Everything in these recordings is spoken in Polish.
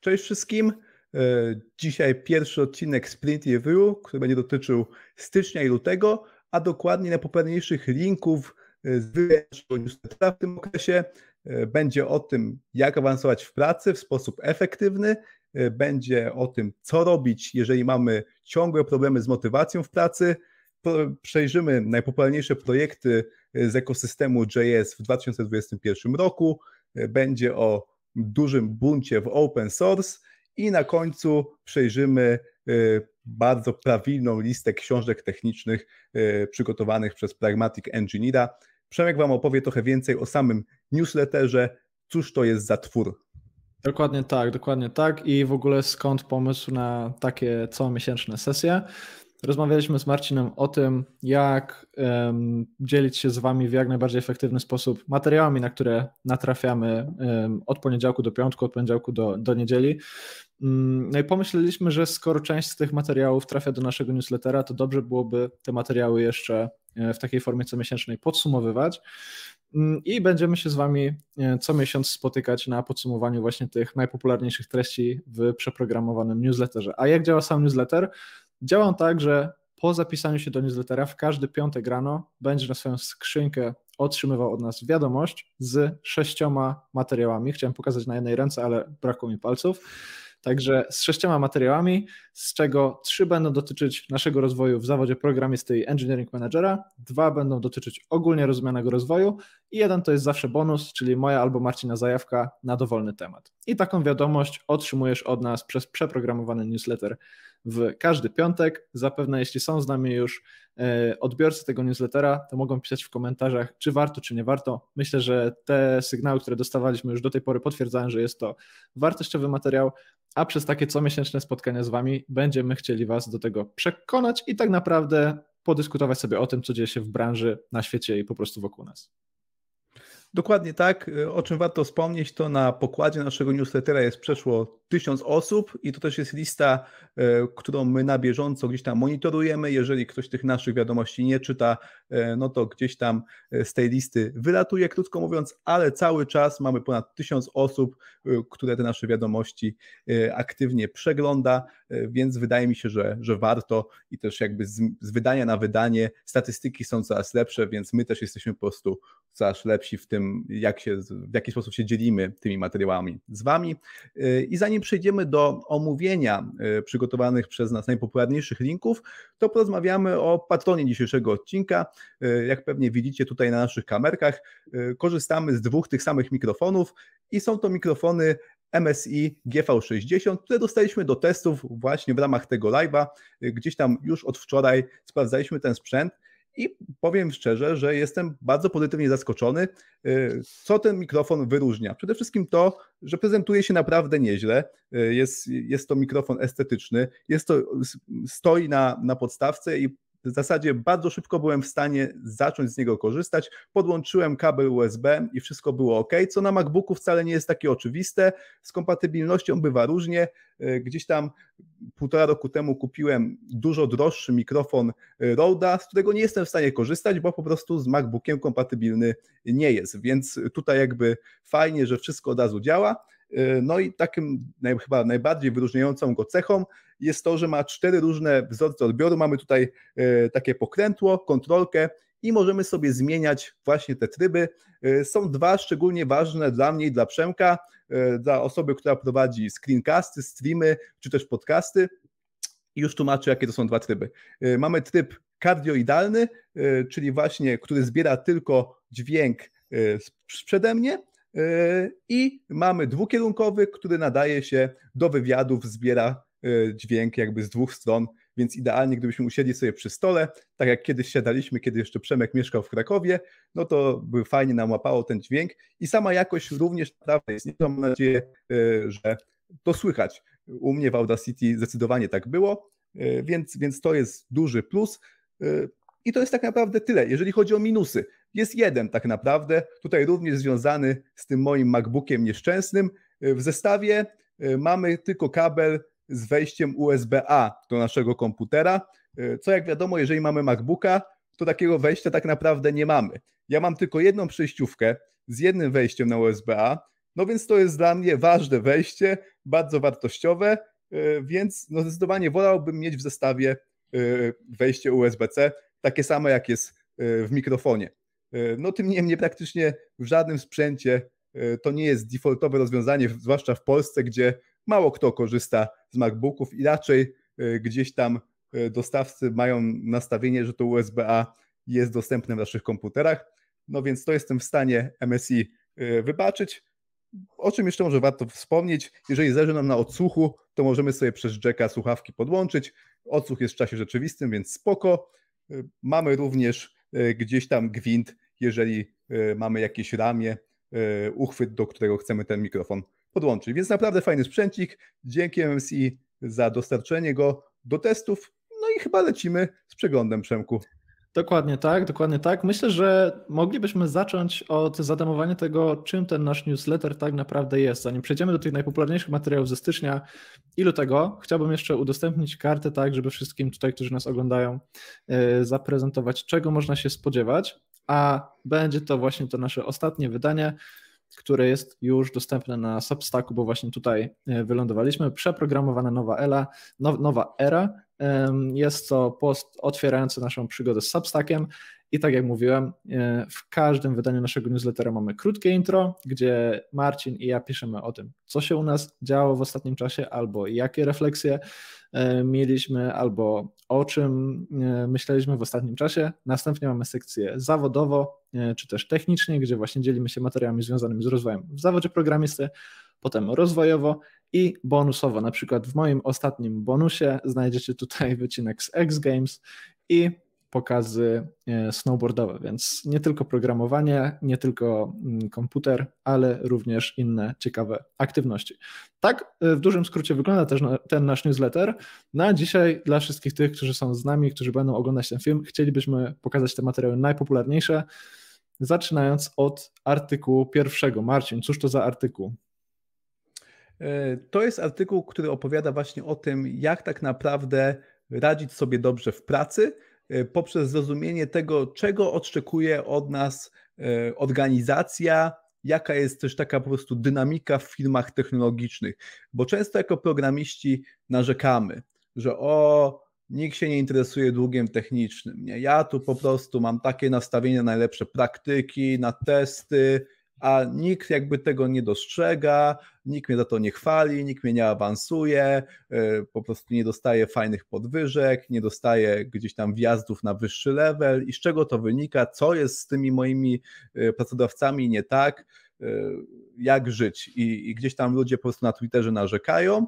Cześć wszystkim. E, dzisiaj pierwszy odcinek Sprint Review, który będzie dotyczył stycznia i lutego, a dokładnie najpopularniejszych linków e, z naszego newslettera w tym okresie. E, będzie o tym, jak awansować w pracy w sposób efektywny, będzie o tym, co robić, jeżeli mamy ciągłe problemy z motywacją w pracy. Przejrzymy najpopularniejsze projekty z ekosystemu JS w 2021 roku. Będzie o dużym buncie w open source i na końcu przejrzymy y, bardzo prawilną listę książek technicznych y, przygotowanych przez Pragmatic Engineera. Przemek Wam opowie trochę więcej o samym newsletterze, cóż to jest za twór. Dokładnie tak, dokładnie tak i w ogóle skąd pomysł na takie comiesięczne sesje. Rozmawialiśmy z Marcinem o tym, jak um, dzielić się z Wami w jak najbardziej efektywny sposób materiałami, na które natrafiamy um, od poniedziałku do piątku, od poniedziałku do, do niedzieli. Um, no i pomyśleliśmy, że skoro część z tych materiałów trafia do naszego newslettera, to dobrze byłoby te materiały jeszcze e, w takiej formie comiesięcznej podsumowywać. Mm, I będziemy się z Wami e, co miesiąc spotykać na podsumowaniu właśnie tych najpopularniejszych treści w przeprogramowanym newsletterze. A jak działa sam newsletter? Działa tak, że po zapisaniu się do newslettera w każdy piątek rano będzie na swoją skrzynkę otrzymywał od nas wiadomość z sześcioma materiałami. Chciałem pokazać na jednej ręce, ale brakło mi palców. Także z sześcioma materiałami, z czego trzy będą dotyczyć naszego rozwoju w zawodzie programisty i engineering managera, dwa będą dotyczyć ogólnie rozumianego rozwoju i jeden to jest zawsze bonus, czyli moja albo Marcina zajawka na dowolny temat. I taką wiadomość otrzymujesz od nas przez przeprogramowany newsletter w każdy piątek. Zapewne jeśli są z nami już e, odbiorcy tego newslettera, to mogą pisać w komentarzach, czy warto, czy nie warto. Myślę, że te sygnały, które dostawaliśmy już do tej pory potwierdzają, że jest to wartościowy materiał, a przez takie comiesięczne spotkania z Wami będziemy chcieli Was do tego przekonać i tak naprawdę podyskutować sobie o tym, co dzieje się w branży, na świecie i po prostu wokół nas. Dokładnie tak. O czym warto wspomnieć, to na pokładzie naszego newslettera jest przeszło tysiąc osób i to też jest lista, e, którą my na bieżąco gdzieś tam monitorujemy. Jeżeli ktoś tych naszych wiadomości nie czyta, e, no to gdzieś tam e, z tej listy wylatuje, krótko mówiąc, ale cały czas mamy ponad tysiąc osób, które te nasze wiadomości aktywnie przegląda, więc wydaje mi się, że, że warto i też jakby z, z wydania na wydanie statystyki są coraz lepsze, więc my też jesteśmy po prostu coraz lepsi w tym, jak się, w jaki sposób się dzielimy tymi materiałami z Wami. I zanim przejdziemy do omówienia e, przygotowanych przez nas najpopularniejszych linków, to porozmawiamy o patronie dzisiejszego odcinka. E, jak pewnie widzicie tutaj na naszych kamerkach, e, korzystamy z dwóch tych samych mikrofonów i są to mikrofony MSI GV60, które dostaliśmy do testów właśnie w ramach tego live'a. Gdzieś tam już od wczoraj sprawdzaliśmy ten sprzęt i powiem szczerze, że jestem bardzo pozytywnie zaskoczony, y, co ten mikrofon wyróżnia. Przede wszystkim to, że prezentuje się naprawdę nieźle. Y, jest, jest to mikrofon estetyczny, jest to, stoi na, na podstawce i w zasadzie bardzo szybko byłem w stanie zacząć z niego korzystać. Podłączyłem kabel USB i wszystko było ok, co na MacBooku wcale nie jest takie oczywiste. Z kompatybilnością bywa różnie. E, gdzieś tam półtora roku temu kupiłem dużo droższy mikrofon e, Rode'a, z którego nie jestem w stanie korzystać, bo po prostu z MacBookiem kompatybilny nie jest. Więc tutaj jakby fajnie, że wszystko od razu działa. E, no i takim naj, chyba najbardziej wyróżniającą go cechą jest to, że ma cztery różne wzorce odbioru. Mamy tutaj e, takie pokrętło, kontrolkę i możemy sobie zmieniać właśnie te tryby. E, są dwa szczególnie ważne dla mnie i dla Przemka, dla osoby, która prowadzi screencasty, streamy czy też podcasty. Już tłumaczę, jakie to są dwa tryby. Mamy tryb kardioidalny, czyli właśnie, który zbiera tylko dźwięk przede mnie i mamy dwukierunkowy, który nadaje się do wywiadów, zbiera e, dźwięk jakby z dwóch stron, więc idealnie gdybyśmy usiedli sobie przy stole, tak jak kiedyś siadaliśmy, kiedy jeszcze Przemek mieszkał w Krakowie, no to by fajnie nam łapało ten dźwięk i sama jakość również naprawdę jest. Mam nadzieję, e, że to słychać. U mnie w Audacity zdecydowanie tak było, e, więc, więc to jest duży plus. I to jest tak naprawdę tyle. Jeżeli chodzi o minusy, jest jeden tak naprawdę, tutaj również związany z tym moim MacBookiem nieszczęsnym. W zestawie e, mamy tylko kabel z wejściem USB-A do naszego komputera, e, co jak wiadomo, jeżeli mamy MacBooka, to takiego wejścia tak naprawdę nie mamy. Ja mam tylko jedną przejściówkę z jednym wejściem na USB-A, No więc to jest dla mnie ważne wejście, bardzo wartościowe, więc no zdecydowanie wolałbym mieć w zestawie wejście USB-C, takie same jak jest w mikrofonie. No tym niemniej praktycznie w żadnym sprzęcie to nie jest defaultowe rozwiązanie, zwłaszcza w Polsce, gdzie mało kto korzysta z MacBooków i raczej gdzieś tam dostawcy mają nastawienie, że to USB-A jest dostępne w naszych komputerach. No więc to jestem w stanie MSI wybaczyć. O czym jeszcze może warto wspomnieć, jeżeli zależy nam na odsłuchu, to możemy sobie przez jacka słuchawki podłączyć. Odsłuch jest w czasie rzeczywistym, więc spoko. Mamy również gdzieś tam gwint, jeżeli mamy jakieś ramię, uchwyt, do którego chcemy ten mikrofon podłączyć. Więc naprawdę fajny sprzęcik. Dzięki MSI za dostarczenie go do testów. No i chyba lecimy z przeglądem Przemku. Dokładnie tak, dokładnie tak. Myślę, że moglibyśmy zacząć od zademowania tego, czym ten nasz newsletter tak naprawdę jest. Zanim przejdziemy do tych najpopularniejszych materiałów ze stycznia i lutego, chciałbym jeszcze udostępnić kartę tak, żeby wszystkim tutaj, którzy nas oglądają, e, zaprezentować, czego można się spodziewać, a będzie to właśnie to nasze ostatnie wydanie które jest już dostępne na Substacku, bo właśnie tutaj e, wylądowaliśmy. Przeprogramowana nowa era, nowa era. Jest to post otwierający naszą przygodę z Substackiem i tak jak mówiłem, e, w każdym wydaniu naszego newslettera mamy krótkie intro, gdzie Marcin i ja piszemy o tym, co się u nas działo w ostatnim czasie, albo jakie refleksje e, mieliśmy, albo o czym e, myśleliśmy w ostatnim czasie. Następnie mamy sekcję zawodowo, czy też technicznie, gdzie właśnie dzielimy się materiałami związanymi z rozwojem w zawodzie programisty, potem rozwojowo i bonusowo. Na przykład w moim ostatnim bonusie znajdziecie tutaj wycinek z X Games i pokazy e, snowboardowe, więc nie tylko programowanie, nie tylko mm, komputer, ale również inne ciekawe aktywności. Tak e, w dużym skrócie wygląda też ten nasz newsletter. Na dzisiaj dla wszystkich tych, którzy są z nami, którzy będą oglądać ten film, chcielibyśmy pokazać te materiały najpopularniejsze, zaczynając od artykułu pierwszego. Marcin, cóż to za artykuł? E, to jest artykuł, który opowiada właśnie o tym, jak tak naprawdę radzić sobie dobrze w pracy, poprzez zrozumienie tego, czego oczekuje od nas e, organizacja, jaka jest też taka po prostu dynamika w firmach technologicznych. Bo często jako programiści narzekamy, że o, nikt się nie interesuje długiem technicznym. Nie? Ja tu po prostu mam takie nastawienie na najlepsze praktyki, na testy, a nikt jakby tego nie dostrzega, nikt mnie za to nie chwali, nikt mnie nie awansuje, e, po prostu nie dostaje fajnych podwyżek, nie dostaje gdzieś tam wjazdów na wyższy level. I z czego to wynika, co jest z tymi moimi e, pracodawcami nie tak, e, jak żyć. I, i gdzieś tam ludzie po prostu na Twitterze narzekają,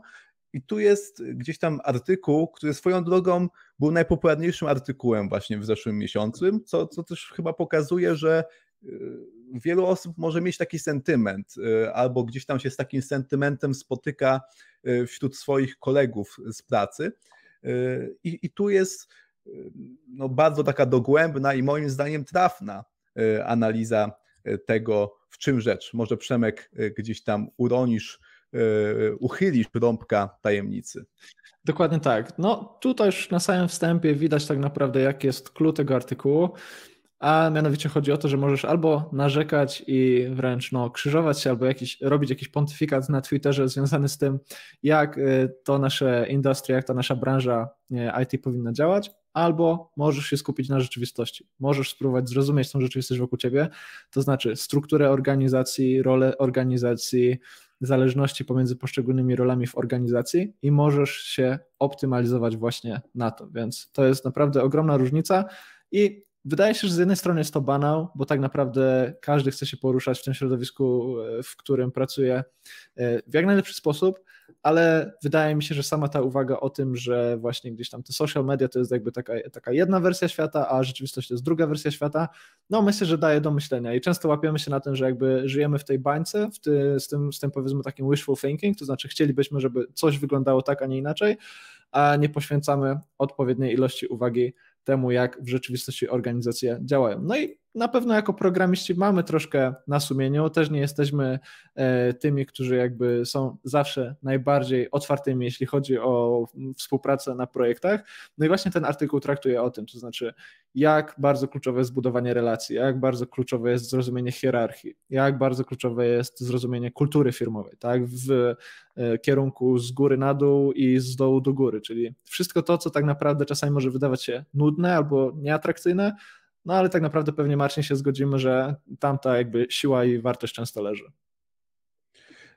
i tu jest gdzieś tam artykuł, który swoją drogą był najpopularniejszym artykułem właśnie w zeszłym miesiącu, co, co też chyba pokazuje, że wielu osób może mieć taki sentyment, y, albo gdzieś tam się z takim sentymentem spotyka y, wśród swoich kolegów z pracy. Y, I, i tu jest no, bardzo taka dogłębna i moim zdaniem trafna analiza tego, w czym rzecz. Może Przemek gdzieś tam uronisz, uchylisz rąbka tajemnicy. Dokładnie tak. No tutaj już na samym wstępie widać tak naprawdę, jak jest klucz tego artykułu a mianowicie chodzi o to, że możesz albo narzekać i wręcz no, krzyżować się, albo jakiś, robić jakiś pontyfikat na Twitterze związany z tym, jak y, to nasze industria, jak ta nasza branża IT powinna działać, albo możesz się skupić na rzeczywistości. Możesz spróbować zrozumieć tą rzeczywistość wokół ciebie, to znaczy strukturę organizacji, rolę organizacji, zależności pomiędzy poszczególnymi rolami w organizacji i możesz się optymalizować właśnie na to. Więc to jest naprawdę ogromna różnica i Wydaje się, że z jednej strony jest to banał, bo tak naprawdę każdy chce się poruszać w tym środowisku, e, w którym pracuje e, w jak najlepszy sposób, ale wydaje mi się, że sama ta uwaga o tym, że właśnie gdzieś tam te social media to jest jakby taka, taka jedna wersja świata, a rzeczywistość to jest druga wersja świata, no myślę, że daje do myślenia. I często łapiemy się na tym, że jakby żyjemy w tej bańce, w ty, z, tym, z tym powiedzmy takim wishful thinking, to znaczy chcielibyśmy, żeby coś wyglądało tak, a nie inaczej, a nie poświęcamy odpowiedniej ilości uwagi temu, jak w rzeczywistości organizacje działają. No i na pewno jako programiści mamy troszkę na sumieniu, też nie jesteśmy e, tymi, którzy jakby są zawsze najbardziej otwartymi, jeśli chodzi o współpracę na projektach. No i właśnie ten artykuł traktuje o tym, to znaczy jak bardzo kluczowe jest budowanie relacji, jak bardzo kluczowe jest zrozumienie hierarchii, jak bardzo kluczowe jest zrozumienie kultury firmowej, tak, w e, kierunku z góry na dół i z dołu do góry, czyli wszystko to, co tak naprawdę czasami może wydawać się nudne albo nieatrakcyjne, no ale tak naprawdę pewnie Marcin się zgodzimy, że tamta jakby siła i wartość często leży.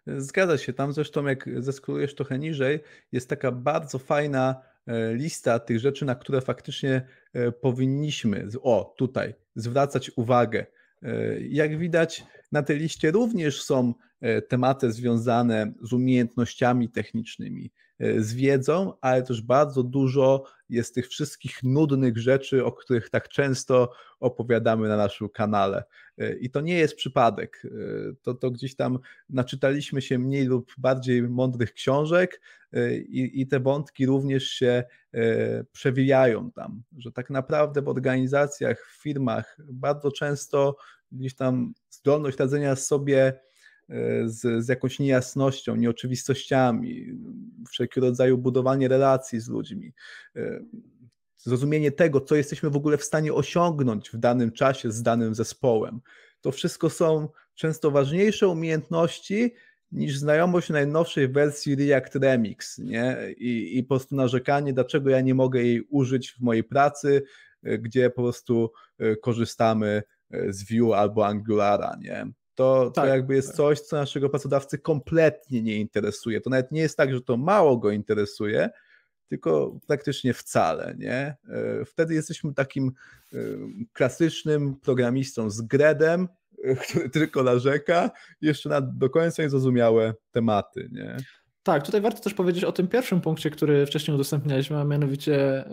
Zgadza się, tam zresztą jak zeskrolujesz trochę niżej, jest taka bardzo fajna e, lista tych rzeczy, na które faktycznie e, powinniśmy, o tutaj, zwracać uwagę. E, jak widać, na tej liście również są tematy związane z umiejętnościami technicznymi, z wiedzą, ale też bardzo dużo jest tych wszystkich nudnych rzeczy, o których tak często opowiadamy na naszym kanale. I to nie jest przypadek. To, to gdzieś tam naczytaliśmy się mniej lub bardziej mądrych książek i, i te wątki również się przewijają tam, że tak naprawdę w organizacjach, w firmach bardzo często gdzieś tam zdolność radzenia sobie z, z jakąś niejasnością, nieoczywistościami, wszelkiego rodzaju budowanie relacji z ludźmi, e, zrozumienie tego, co jesteśmy w ogóle w stanie osiągnąć w danym czasie z danym zespołem. To wszystko są często ważniejsze umiejętności niż znajomość najnowszej wersji React Remix nie? I, i po prostu narzekanie, dlaczego ja nie mogę jej użyć w mojej pracy, e, gdzie po prostu e, korzystamy z Vue albo Angulara. Nie? To, tak, to jakby jest coś, co naszego pracodawcy kompletnie nie interesuje. To nawet nie jest tak, że to mało go interesuje, tylko praktycznie wcale. Nie? E, wtedy jesteśmy takim e, klasycznym programistą z gredem, e, który tylko narzeka, jeszcze na do końca niezrozumiałe tematy. Nie? Tak, tutaj warto też powiedzieć o tym pierwszym punkcie, który wcześniej udostępnialiśmy, a mianowicie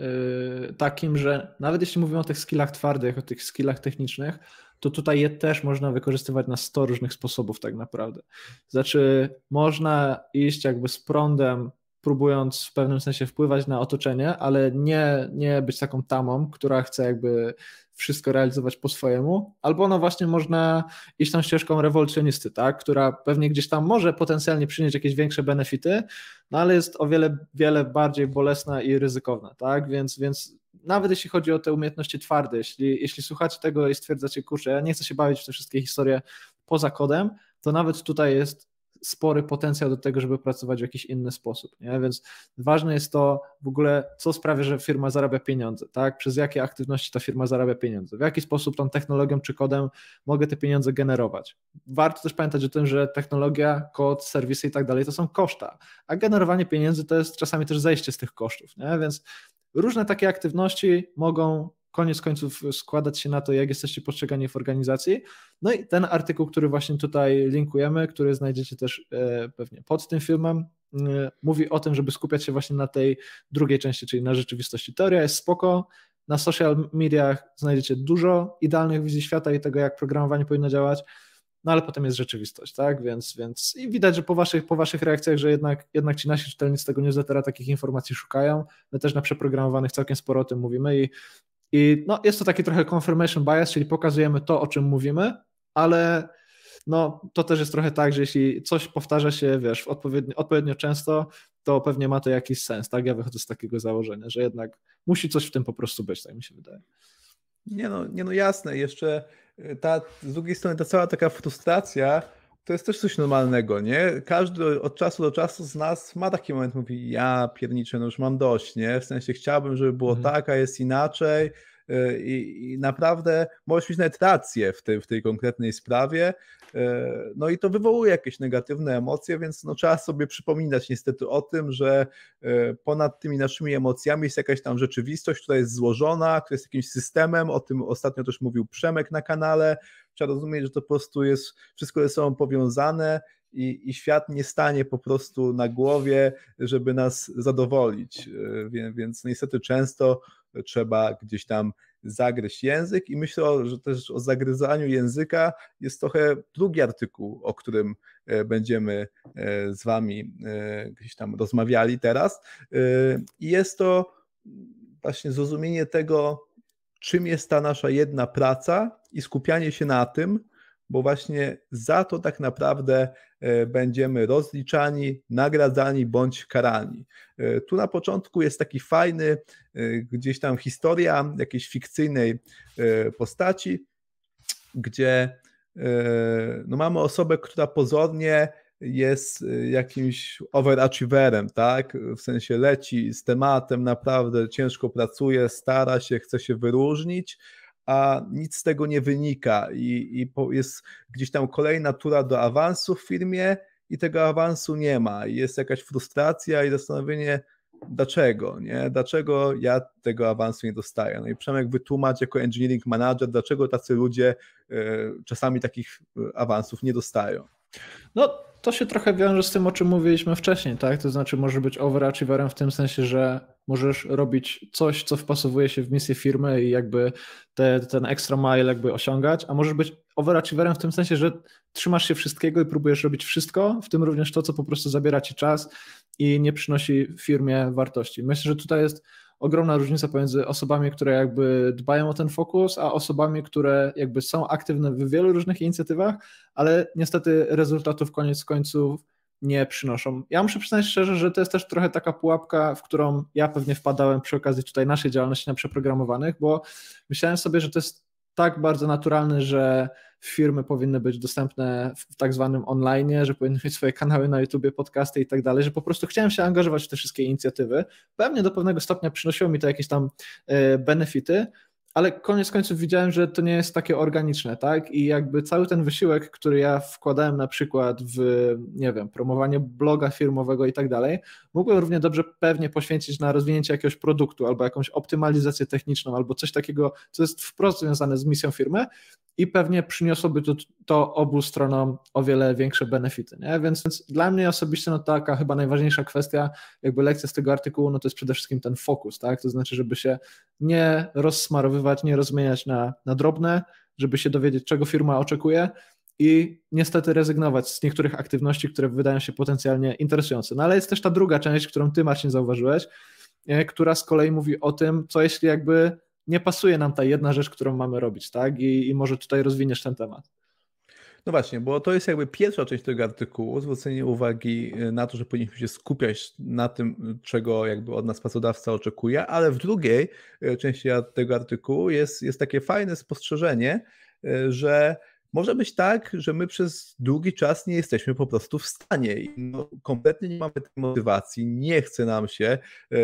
takim, że nawet jeśli mówimy o tych skillach twardych, o tych skillach technicznych, to tutaj je też można wykorzystywać na 100 różnych sposobów tak naprawdę. Znaczy można iść jakby z prądem, próbując w pewnym sensie wpływać na otoczenie, ale nie, nie być taką tamą, która chce jakby wszystko realizować po swojemu, albo no właśnie można iść tą ścieżką rewolucjonisty, tak, która pewnie gdzieś tam może potencjalnie przynieść jakieś większe benefity, no ale jest o wiele, wiele bardziej bolesna i ryzykowna, tak, więc, więc nawet jeśli chodzi o te umiejętności twarde, jeśli, jeśli słuchacie tego i stwierdzacie, kurczę, ja nie chcę się bawić w te wszystkie historie poza kodem, to nawet tutaj jest spory potencjał do tego, żeby pracować w jakiś inny sposób. Nie? Więc ważne jest to w ogóle, co sprawia, że firma zarabia pieniądze, tak? Przez jakie aktywności ta firma zarabia pieniądze, w jaki sposób tą technologią czy kodem mogę te pieniądze generować. Warto też pamiętać o tym, że technologia, kod, serwisy i tak dalej to są koszta, a generowanie pieniędzy to jest czasami też zejście z tych kosztów. Nie? Więc Różne takie aktywności mogą koniec końców składać się na to, jak jesteście postrzegani w organizacji. No i ten artykuł, który właśnie tutaj linkujemy, który znajdziecie też e, pewnie pod tym filmem, e, mówi o tym, żeby skupiać się właśnie na tej drugiej części, czyli na rzeczywistości. Teoria jest spoko, na social mediach znajdziecie dużo idealnych wizji świata i tego, jak programowanie powinno działać, no ale potem jest rzeczywistość, tak? Więc, więc i widać, że po waszych, po waszych reakcjach, że jednak, jednak ci nasi czytelnicy tego newslettera takich informacji szukają. My też na przeprogramowanych całkiem sporo o tym mówimy i, i no, jest to taki trochę confirmation bias, czyli pokazujemy to, o czym mówimy, ale no, to też jest trochę tak, że jeśli coś powtarza się, wiesz, odpowiednio, odpowiednio często, to pewnie ma to jakiś sens, tak? Ja wychodzę z takiego założenia, że jednak musi coś w tym po prostu być, tak mi się wydaje. Nie no, nie no jasne, jeszcze ta, z drugiej strony ta cała taka frustracja to jest też coś normalnego, nie? Każdy od czasu do czasu z nas ma taki moment, mówi ja pierniczę, no już mam dość, nie? W sensie chciałbym, żeby było mhm. tak, a jest inaczej i, i naprawdę możesz mieć nawet rację w tej, w tej konkretnej sprawie, E, no i to wywołuje jakieś negatywne emocje, więc no trzeba sobie przypominać niestety o tym, że e, ponad tymi naszymi emocjami jest jakaś tam rzeczywistość, która jest złożona, która jest jakimś systemem, o tym ostatnio też mówił Przemek na kanale, trzeba rozumieć, że to po prostu jest wszystko ze sobą powiązane i, i, świat nie stanie po prostu na głowie, żeby nas zadowolić. E, więc niestety często trzeba gdzieś tam zagryźć język i myślę, że też o zagryzaniu języka jest trochę drugi artykuł, o którym e, będziemy e, z Wami e, gdzieś tam rozmawiali teraz. I jest to właśnie zrozumienie tego, czym jest ta nasza jedna praca i skupianie się na tym, bo właśnie za to tak naprawdę e, będziemy rozliczani, nagradzani bądź karani. E, tu na początku jest taki fajny gdzieś tam historia jakiejś fikcyjnej postaci, gdzie no mamy osobę, która pozornie jest jakimś overachieverem, tak? W sensie leci z tematem, naprawdę ciężko pracuje, stara się, chce się wyróżnić, a nic z tego nie wynika i, i jest gdzieś tam kolejna tura do awansu w firmie i tego awansu nie ma. I jest jakaś frustracja i zastanowienie, dlaczego, nie? Dlaczego ja tego awansu nie dostaję? No i Przemek wytłumacz jako engineering manager, dlaczego tacy ludzie y, czasami takich y, awansów nie dostają. No, to się trochę wiąże z tym, o czym mówiliśmy wcześniej, tak? To znaczy, może być overachieverem w tym sensie, że możesz robić coś, co wpasowuje się w misję firmy i jakby te, ten extra mile jakby osiągać, a możesz być overachieverem w tym sensie, że trzymasz się wszystkiego i próbujesz robić wszystko, w tym również to, co po prostu zabiera ci czas i nie przynosi firmie wartości. Myślę, że tutaj jest ogromna różnica pomiędzy osobami, które jakby dbają o ten fokus, a osobami, które jakby są aktywne w wielu różnych inicjatywach, ale niestety rezultatów koniec końców nie przynoszą. Ja muszę przyznać szczerze, że to jest też trochę taka pułapka, w którą ja pewnie wpadałem przy okazji tutaj naszej działalności na przeprogramowanych, bo myślałem sobie, że to jest tak bardzo naturalne, że firmy powinny być dostępne w tak zwanym online, że powinny mieć swoje kanały na YouTube, podcasty i tak dalej, że po prostu chciałem się angażować w te wszystkie inicjatywy. Pewnie do pewnego stopnia przynosiło mi to jakieś tam e, benefity, ale koniec końców widziałem, że to nie jest takie organiczne, tak? I jakby cały ten wysiłek, który ja wkładałem na przykład w, nie wiem, promowanie bloga firmowego i tak dalej, mógłbym równie dobrze pewnie poświęcić na rozwinięcie jakiegoś produktu albo jakąś optymalizację techniczną albo coś takiego, co jest wprost związane z misją firmy i pewnie przyniosłoby to, to obu stronom o wiele większe benefity. Nie? Więc, więc, dla mnie osobiście no, taka chyba najważniejsza kwestia, jakby lekcja z tego artykułu, no to jest przede wszystkim ten fokus, tak? To znaczy, żeby się nie rozsmarowywać, nie rozmieniać na, na drobne, żeby się dowiedzieć, czego firma oczekuje i niestety rezygnować z niektórych aktywności, które wydają się potencjalnie interesujące. No ale jest też ta druga część, którą ty Marcin zauważyłeś, która z kolei mówi o tym, co jeśli jakby nie pasuje nam ta jedna rzecz, którą mamy robić, tak? I, i może tutaj rozwiniesz ten temat. No właśnie, bo to jest jakby pierwsza część tego artykułu, zwrócenie uwagi y, na to, że powinniśmy się skupiać na tym, czego jakby od nas pracodawca oczekuje, ale w drugiej y, części tego artykułu jest, jest takie fajne spostrzeżenie, y, że może być tak, że my przez długi czas nie jesteśmy po prostu w stanie i no, kompletnie nie mamy tej motywacji, nie chce nam się, e,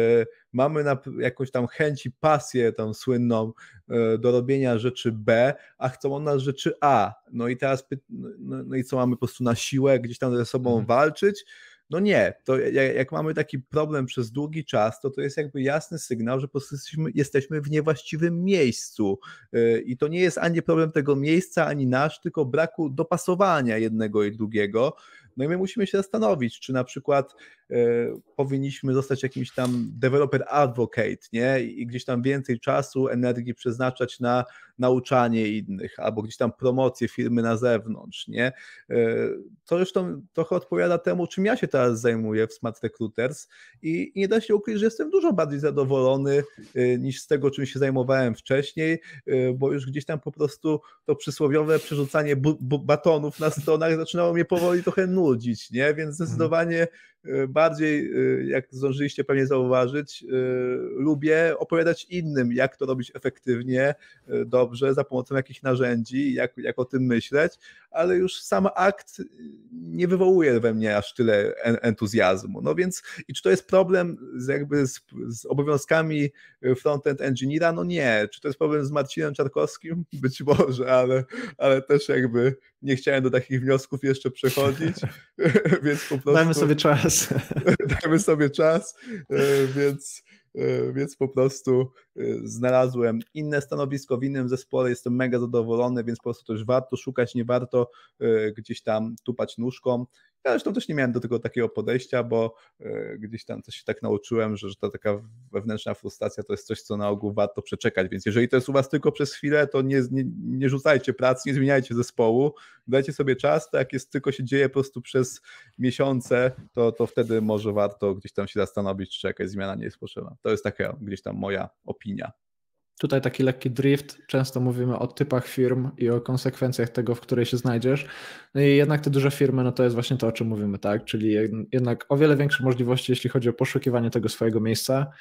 mamy na, jakąś tam chęć i pasję tą słynną e, do robienia rzeczy B, a chcą od nas rzeczy A. No i teraz, no, no, no i co mamy po prostu na siłę gdzieś tam ze sobą mhm. walczyć? No nie, to jak, mamy taki problem przez długi czas, to to jest jakby jasny sygnał, że po prostu jesteśmy, jesteśmy w niewłaściwym miejscu y, i to nie jest ani problem tego miejsca, ani nasz, tylko braku dopasowania jednego i drugiego. No i my musimy się zastanowić, czy na przykład e, powinniśmy zostać jakimś tam developer advocate, nie? I gdzieś tam więcej czasu, energii przeznaczać na nauczanie innych, albo gdzieś tam promocję firmy na zewnątrz, nie? E, to zresztą trochę odpowiada temu, czym ja się teraz zajmuję w Smart Recruiters i, i nie da się ukryć, że jestem dużo bardziej zadowolony e, niż z tego, czym się zajmowałem wcześniej, bo już gdzieś tam po prostu to przysłowiowe przerzucanie batonów na stronach zaczynało mnie powoli trochę nudzić nie? Więc mhm. zdecydowanie bardziej, y, jak zdążyliście pewnie zauważyć, y, lubię opowiadać innym, jak to robić efektywnie, dobrze, za pomocą jakich narzędzi, jak, jak o tym myśleć, ale już sam akt nie wywołuje we mnie aż tyle entuzjazmu. No więc, i czy to jest problem z, jakby z, z obowiązkami frontend engineera? No nie. Czy to jest problem z Marcinem Czarkowskim? Być może, ale, ale też jakby nie chciałem do takich wniosków jeszcze przechodzić, więc po prostu... Dajmy sobie czas czas. Dajmy sobie czas, e, więc, e, więc po prostu znalazłem inne stanowisko w innym zespole, jestem mega zadowolony, więc po prostu też warto szukać, nie warto gdzieś tam tupać nóżką. Ja zresztą też nie miałem do tego takiego podejścia, bo e, gdzieś tam coś się tak nauczyłem, że, że ta taka wewnętrzna frustracja to jest coś, co na ogół warto przeczekać. Więc jeżeli to jest u Was tylko przez chwilę, to nie, nie, nie rzucajcie pracy, nie zmieniajcie zespołu, dajcie sobie czas, to jak jest tylko się dzieje po prostu przez miesiące, to, to wtedy może warto gdzieś tam się zastanowić, czy jakaś zmiana nie jest potrzebna. To jest taka gdzieś tam moja opinia. Tutaj taki lekki drift. Często mówimy o typach firm i o konsekwencjach tego, w której się znajdziesz. No i jednak te duże firmy, no to jest właśnie to, o czym mówimy, tak? Czyli jednak o wiele większe możliwości, jeśli chodzi o poszukiwanie tego swojego miejsca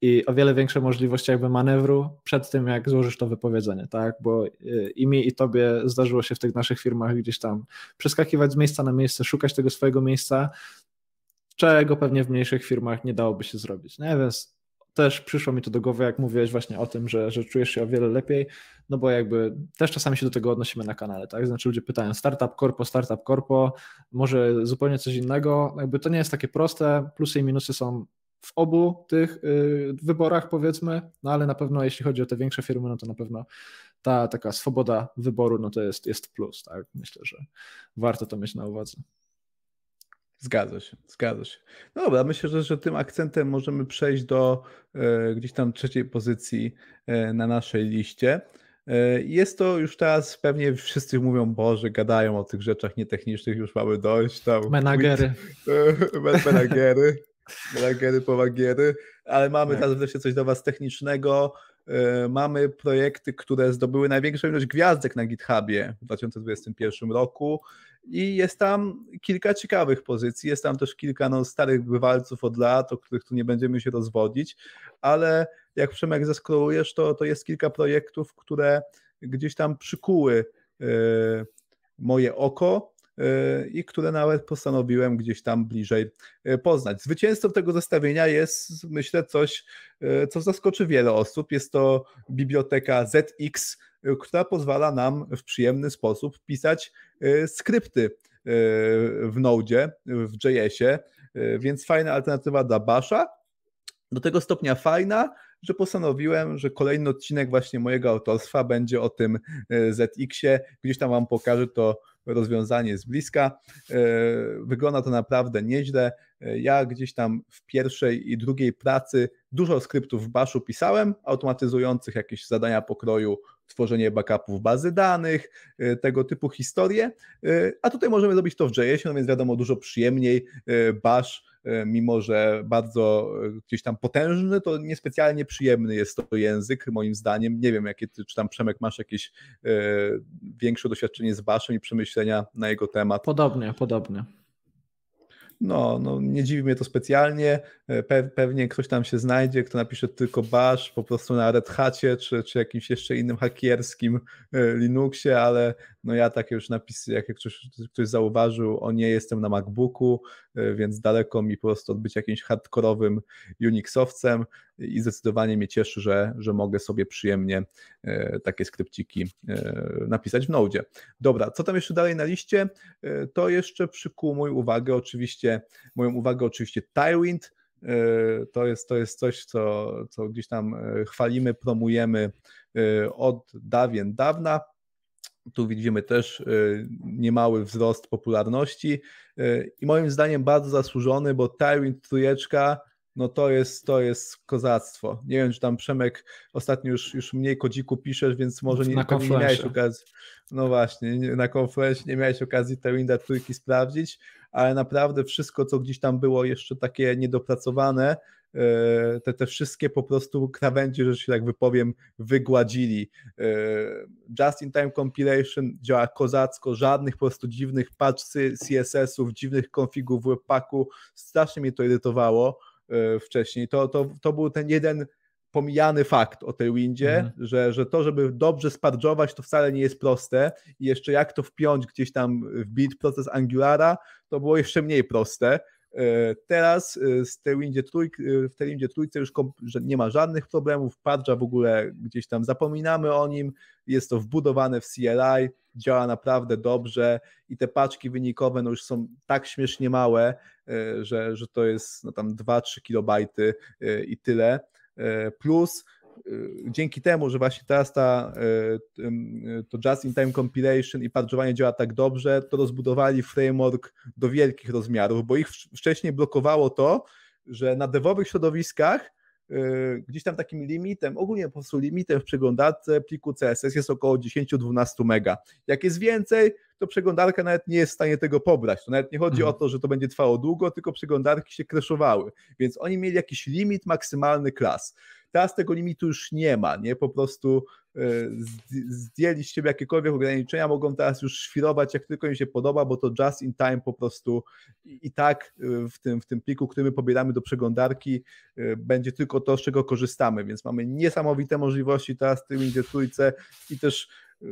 i o wiele większe możliwości jakby manewru przed tym, jak złożysz to wypowiedzenie, tak? Bo y, i mi, i tobie zdarzyło się w tych naszych firmach gdzieś tam przeskakiwać z miejsca na miejsce, szukać tego swojego miejsca, czego pewnie w mniejszych firmach nie dałoby się zrobić. Nie, więc też przyszło mi to do głowy, jak mówiłeś właśnie o tym, że, że czujesz się o wiele lepiej, no bo jakby też czasami się do tego odnosimy na kanale, tak? Znaczy ludzie pytają startup, korpo, startup, korpo, może zupełnie coś innego, jakby to nie jest takie proste, plusy i minusy są w obu tych y, wyborach powiedzmy, no ale na pewno jeśli chodzi o te większe firmy, no to na pewno ta taka swoboda wyboru, no to jest, jest plus, tak? Myślę, że warto to mieć na uwadze. Zgadza się, zgadza się. No dobra, myślę, że, że tym akcentem możemy przejść do e, gdzieś tam trzeciej pozycji e, na naszej liście. E, jest to już teraz pewnie wszyscy mówią, Boże, gadają o tych rzeczach nietechnicznych, już mamy dość. Tam, menagery. menagery, menagery, powagiery, ale mamy tak. teraz wreszcie coś do Was technicznego. E, mamy projekty, które zdobyły największą ilość gwiazdek na GitHubie w 2021 roku i jest tam kilka ciekawych pozycji, jest tam też kilka no, starych bywalców od lat, o których tu nie będziemy się rozwodzić, ale jak Przemek zeskrolujesz, to, to jest kilka projektów, które gdzieś tam przykuły e, moje oko i które nawet postanowiłem gdzieś tam bliżej poznać. Zwycięzcą tego zestawienia jest, myślę, coś, co zaskoczy wiele osób. Jest to biblioteka ZX która pozwala nam w przyjemny sposób pisać skrypty w Node, w JS-ie, więc fajna alternatywa dla Basha. Do tego stopnia fajna, że postanowiłem, że kolejny odcinek właśnie mojego autorstwa będzie o tym ZX-ie. Gdzieś tam Wam pokażę to rozwiązanie z bliska. Wygląda to naprawdę nieźle. Ja gdzieś tam w pierwszej i drugiej pracy dużo skryptów w Bashu pisałem, automatyzujących jakieś zadania pokroju tworzenie backupów bazy danych, y, tego typu historie, y, a tutaj możemy zrobić to w JS, no więc wiadomo dużo przyjemniej, y, Bash mimo że bardzo gdzieś tam potężny, to niespecjalnie przyjemny jest to język, moim zdaniem. Nie wiem, jakie ty, czy tam Przemek masz jakieś większe doświadczenie z Bashem i przemyślenia na jego temat. Podobnie, podobnie. No, no, nie dziwi mnie to specjalnie. E, pe pewnie ktoś tam się znajdzie, kto napisze tylko bash po prostu na Red Hacie czy, czy jakimś jeszcze innym hakierskim e, Linuxie, ale no ja takie już napisy, jak ktoś, ktoś zauważył, o nie jestem na MacBooku, e, więc daleko mi po prostu od być jakimś hardkorowym Unixowcem i zdecydowanie mnie cieszy, że, że mogę sobie przyjemnie takie skrypciki napisać w Node. Dobra, co tam jeszcze dalej na liście? To jeszcze przykuł moją uwagę oczywiście, moją uwagę oczywiście Tailwind, to jest, to jest coś, co, co gdzieś tam chwalimy, promujemy od dawien dawna. Tu widzimy też niemały wzrost popularności i moim zdaniem bardzo zasłużony, bo Tailwind trójeczka no to jest, to jest kozactwo. Nie wiem, czy tam Przemek ostatnio już, już mniej kodziku piszesz, więc może nie, nie miałeś okazji. No właśnie, na konferencji nie miałeś okazji Tailwinda trójki sprawdzić, ale naprawdę wszystko, co gdzieś tam było jeszcze takie niedopracowane, e, te, te wszystkie po prostu krawędzie, że się tak wypowiem, wygładzili. E, Just in time compilation działa kozacko, żadnych po prostu dziwnych patch CSS-ów, dziwnych konfigów w webpacku, strasznie mnie to irytowało e, wcześniej. To, to, to był ten jeden pomijany fakt o tej windzie, mhm. że, że to, żeby dobrze spardżować, to wcale nie jest proste i jeszcze jak to wpiąć gdzieś tam w bit proces Angulara, to było jeszcze mniej proste. E, teraz e, z tej windzie trójk, e, w tej windzie trójce już nie ma żadnych problemów, Pardża w ogóle gdzieś tam zapominamy o nim, jest to wbudowane w CLI, działa naprawdę dobrze i te paczki wynikowe no już są tak śmiesznie małe, że, że to jest no tam 2-3 kilobajty i tyle. Plus dzięki temu, że właśnie teraz ta, e, to Just in Time Compilation i patchowanie działa tak dobrze, to rozbudowali framework do wielkich rozmiarów, bo ich wcześniej blokowało to, że na devowych środowiskach gdzieś tam takim limitem, ogólnie po prostu limitem w przeglądarce pliku CSS jest około 10-12 mega. Jak jest więcej, to przeglądarka nawet nie jest w stanie tego pobrać. To nawet nie chodzi mhm. o to, że to będzie trwało długo, tylko przeglądarki się kreszowały. Więc oni mieli jakiś limit maksymalny klas. Teraz tego limitu już nie ma, nie? Po prostu e, zdjęli z siebie jakiekolwiek ograniczenia, mogą teraz już świrować jak tylko im się podoba, bo to just in time po prostu i tak e, w tym, w tym pliku, który my pobieramy do przeglądarki będzie tylko to, z czego korzystamy, więc mamy niesamowite możliwości teraz w tym Indie Trójce i też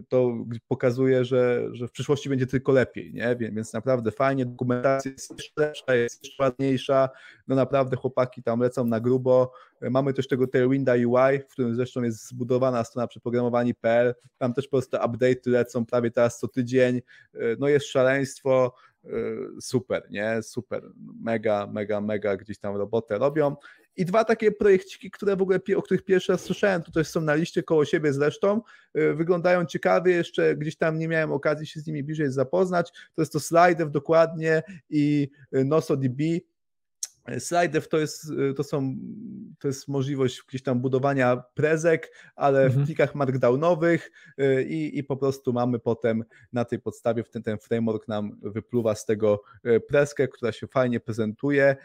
to pokazuje, że, że w przyszłości będzie tylko lepiej, nie? Więc naprawdę fajnie, dokumentacja jest jeszcze lepsza, jest jeszcze ładniejsza, no naprawdę chłopaki tam lecą na grubo. Mamy też tego Tailwinda UI, w którym zresztą jest zbudowana strona przeprogramowani.pl, tam też po prostu update lecą prawie teraz co tydzień, no jest szaleństwo, super, nie? Super, mega, mega, mega gdzieś tam robotę robią. I dwa takie projekciki, które w ogóle, o których pierwszy raz słyszałem, to też są na liście koło siebie zresztą, y, wyglądają ciekawie, jeszcze gdzieś tam nie miałem okazji się z nimi bliżej zapoznać. To jest to Slider dokładnie i y, NosoDB. Slidev to jest, to są, to jest możliwość gdzieś tam budowania prezek, ale mhm. w plikach markdownowych y, i, i po prostu mamy potem na tej podstawie, w ten, ten framework nam wypluwa z tego preskę, która się fajnie prezentuje,